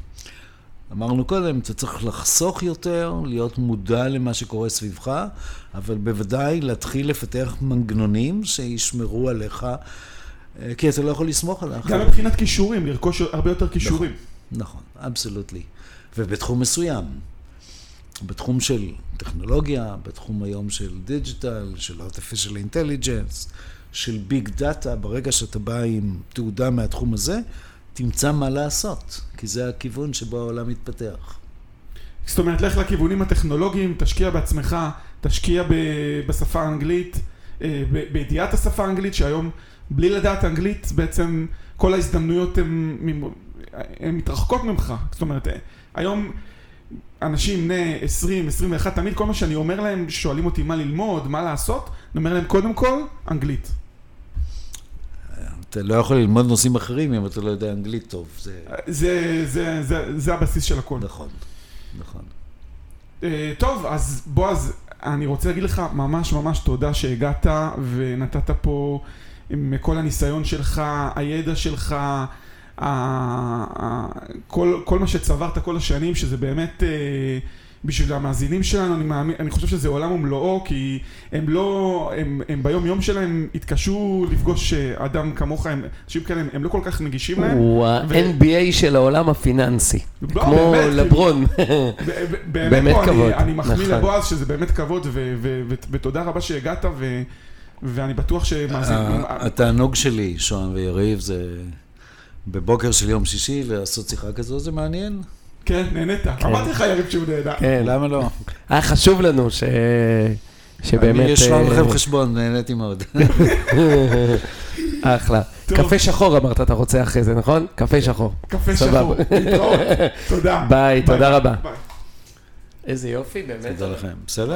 אמרנו קודם, אתה צריך לחסוך יותר, להיות מודע למה שקורה סביבך, אבל בוודאי להתחיל לפתח מנגנונים שישמרו עליך, אה, כי אתה לא יכול לסמוך על האחר. גם מבחינת כישורים, לרכוש הרבה יותר כישורים. נכון, absolutely. נכון, ובתחום מסוים. בתחום של טכנולוגיה, בתחום היום של digital, של artificial intelligence, של big data, ברגע שאתה בא עם תעודה מהתחום הזה, תמצא מה לעשות, כי זה הכיוון שבו העולם מתפתח. זאת אומרת, לך לכיוונים הטכנולוגיים, תשקיע בעצמך, תשקיע בשפה האנגלית, אה, בידיעת השפה האנגלית, שהיום בלי לדעת אנגלית, בעצם כל ההזדמנויות הן מתרחקות ממך. זאת אומרת, היום אנשים בני 20, 21, תמיד כל מה שאני אומר להם, שואלים אותי מה ללמוד, מה לעשות, אני אומר להם קודם כל, אנגלית. אתה לא יכול ללמוד נושאים אחרים אם אתה לא יודע אנגלית טוב. זה, זה, זה, זה, זה הבסיס של הכל. נכון, נכון. Uh, טוב, אז בועז, אני רוצה להגיד לך ממש ממש תודה שהגעת ונתת פה עם כל הניסיון שלך, הידע שלך, כל, כל מה שצברת כל השנים, שזה באמת אה, בשביל המאזינים שלנו, אני, מאמין, אני חושב שזה עולם ומלואו, כי הם לא, הם, הם ביום יום שלהם התקשו לפגוש אה, אדם כמוך, הם, אנשים כאלה, הם, הם לא כל כך נגישים להם. הוא ה-NBA של העולם הפיננסי, לא, כמו באמת, לברון. באמת, באמת כבוד. אני, אני מחמיא נכון. לבועז שזה באמת כבוד, ותודה רבה שהגעת, ו, ואני בטוח שמאזינים... התענוג שלי, שוהם ויריב, זה... בבוקר של יום שישי לעשות שיחה כזו, זה מעניין. כן, נהנית. כן. אמרתי לך יריב שהוא נהנה. כן. למה לא? היה חשוב לנו ש... שבאמת... אני אשמע לכם אה, חשבון, נהניתי מאוד. אחלה. קפה שחור אמרת, אתה רוצה אחרי זה, נכון? קפה שחור. קפה שחור, להתראות. תודה. ביי, תודה רבה. איזה יופי, באמת. תודה לכם. בסדר?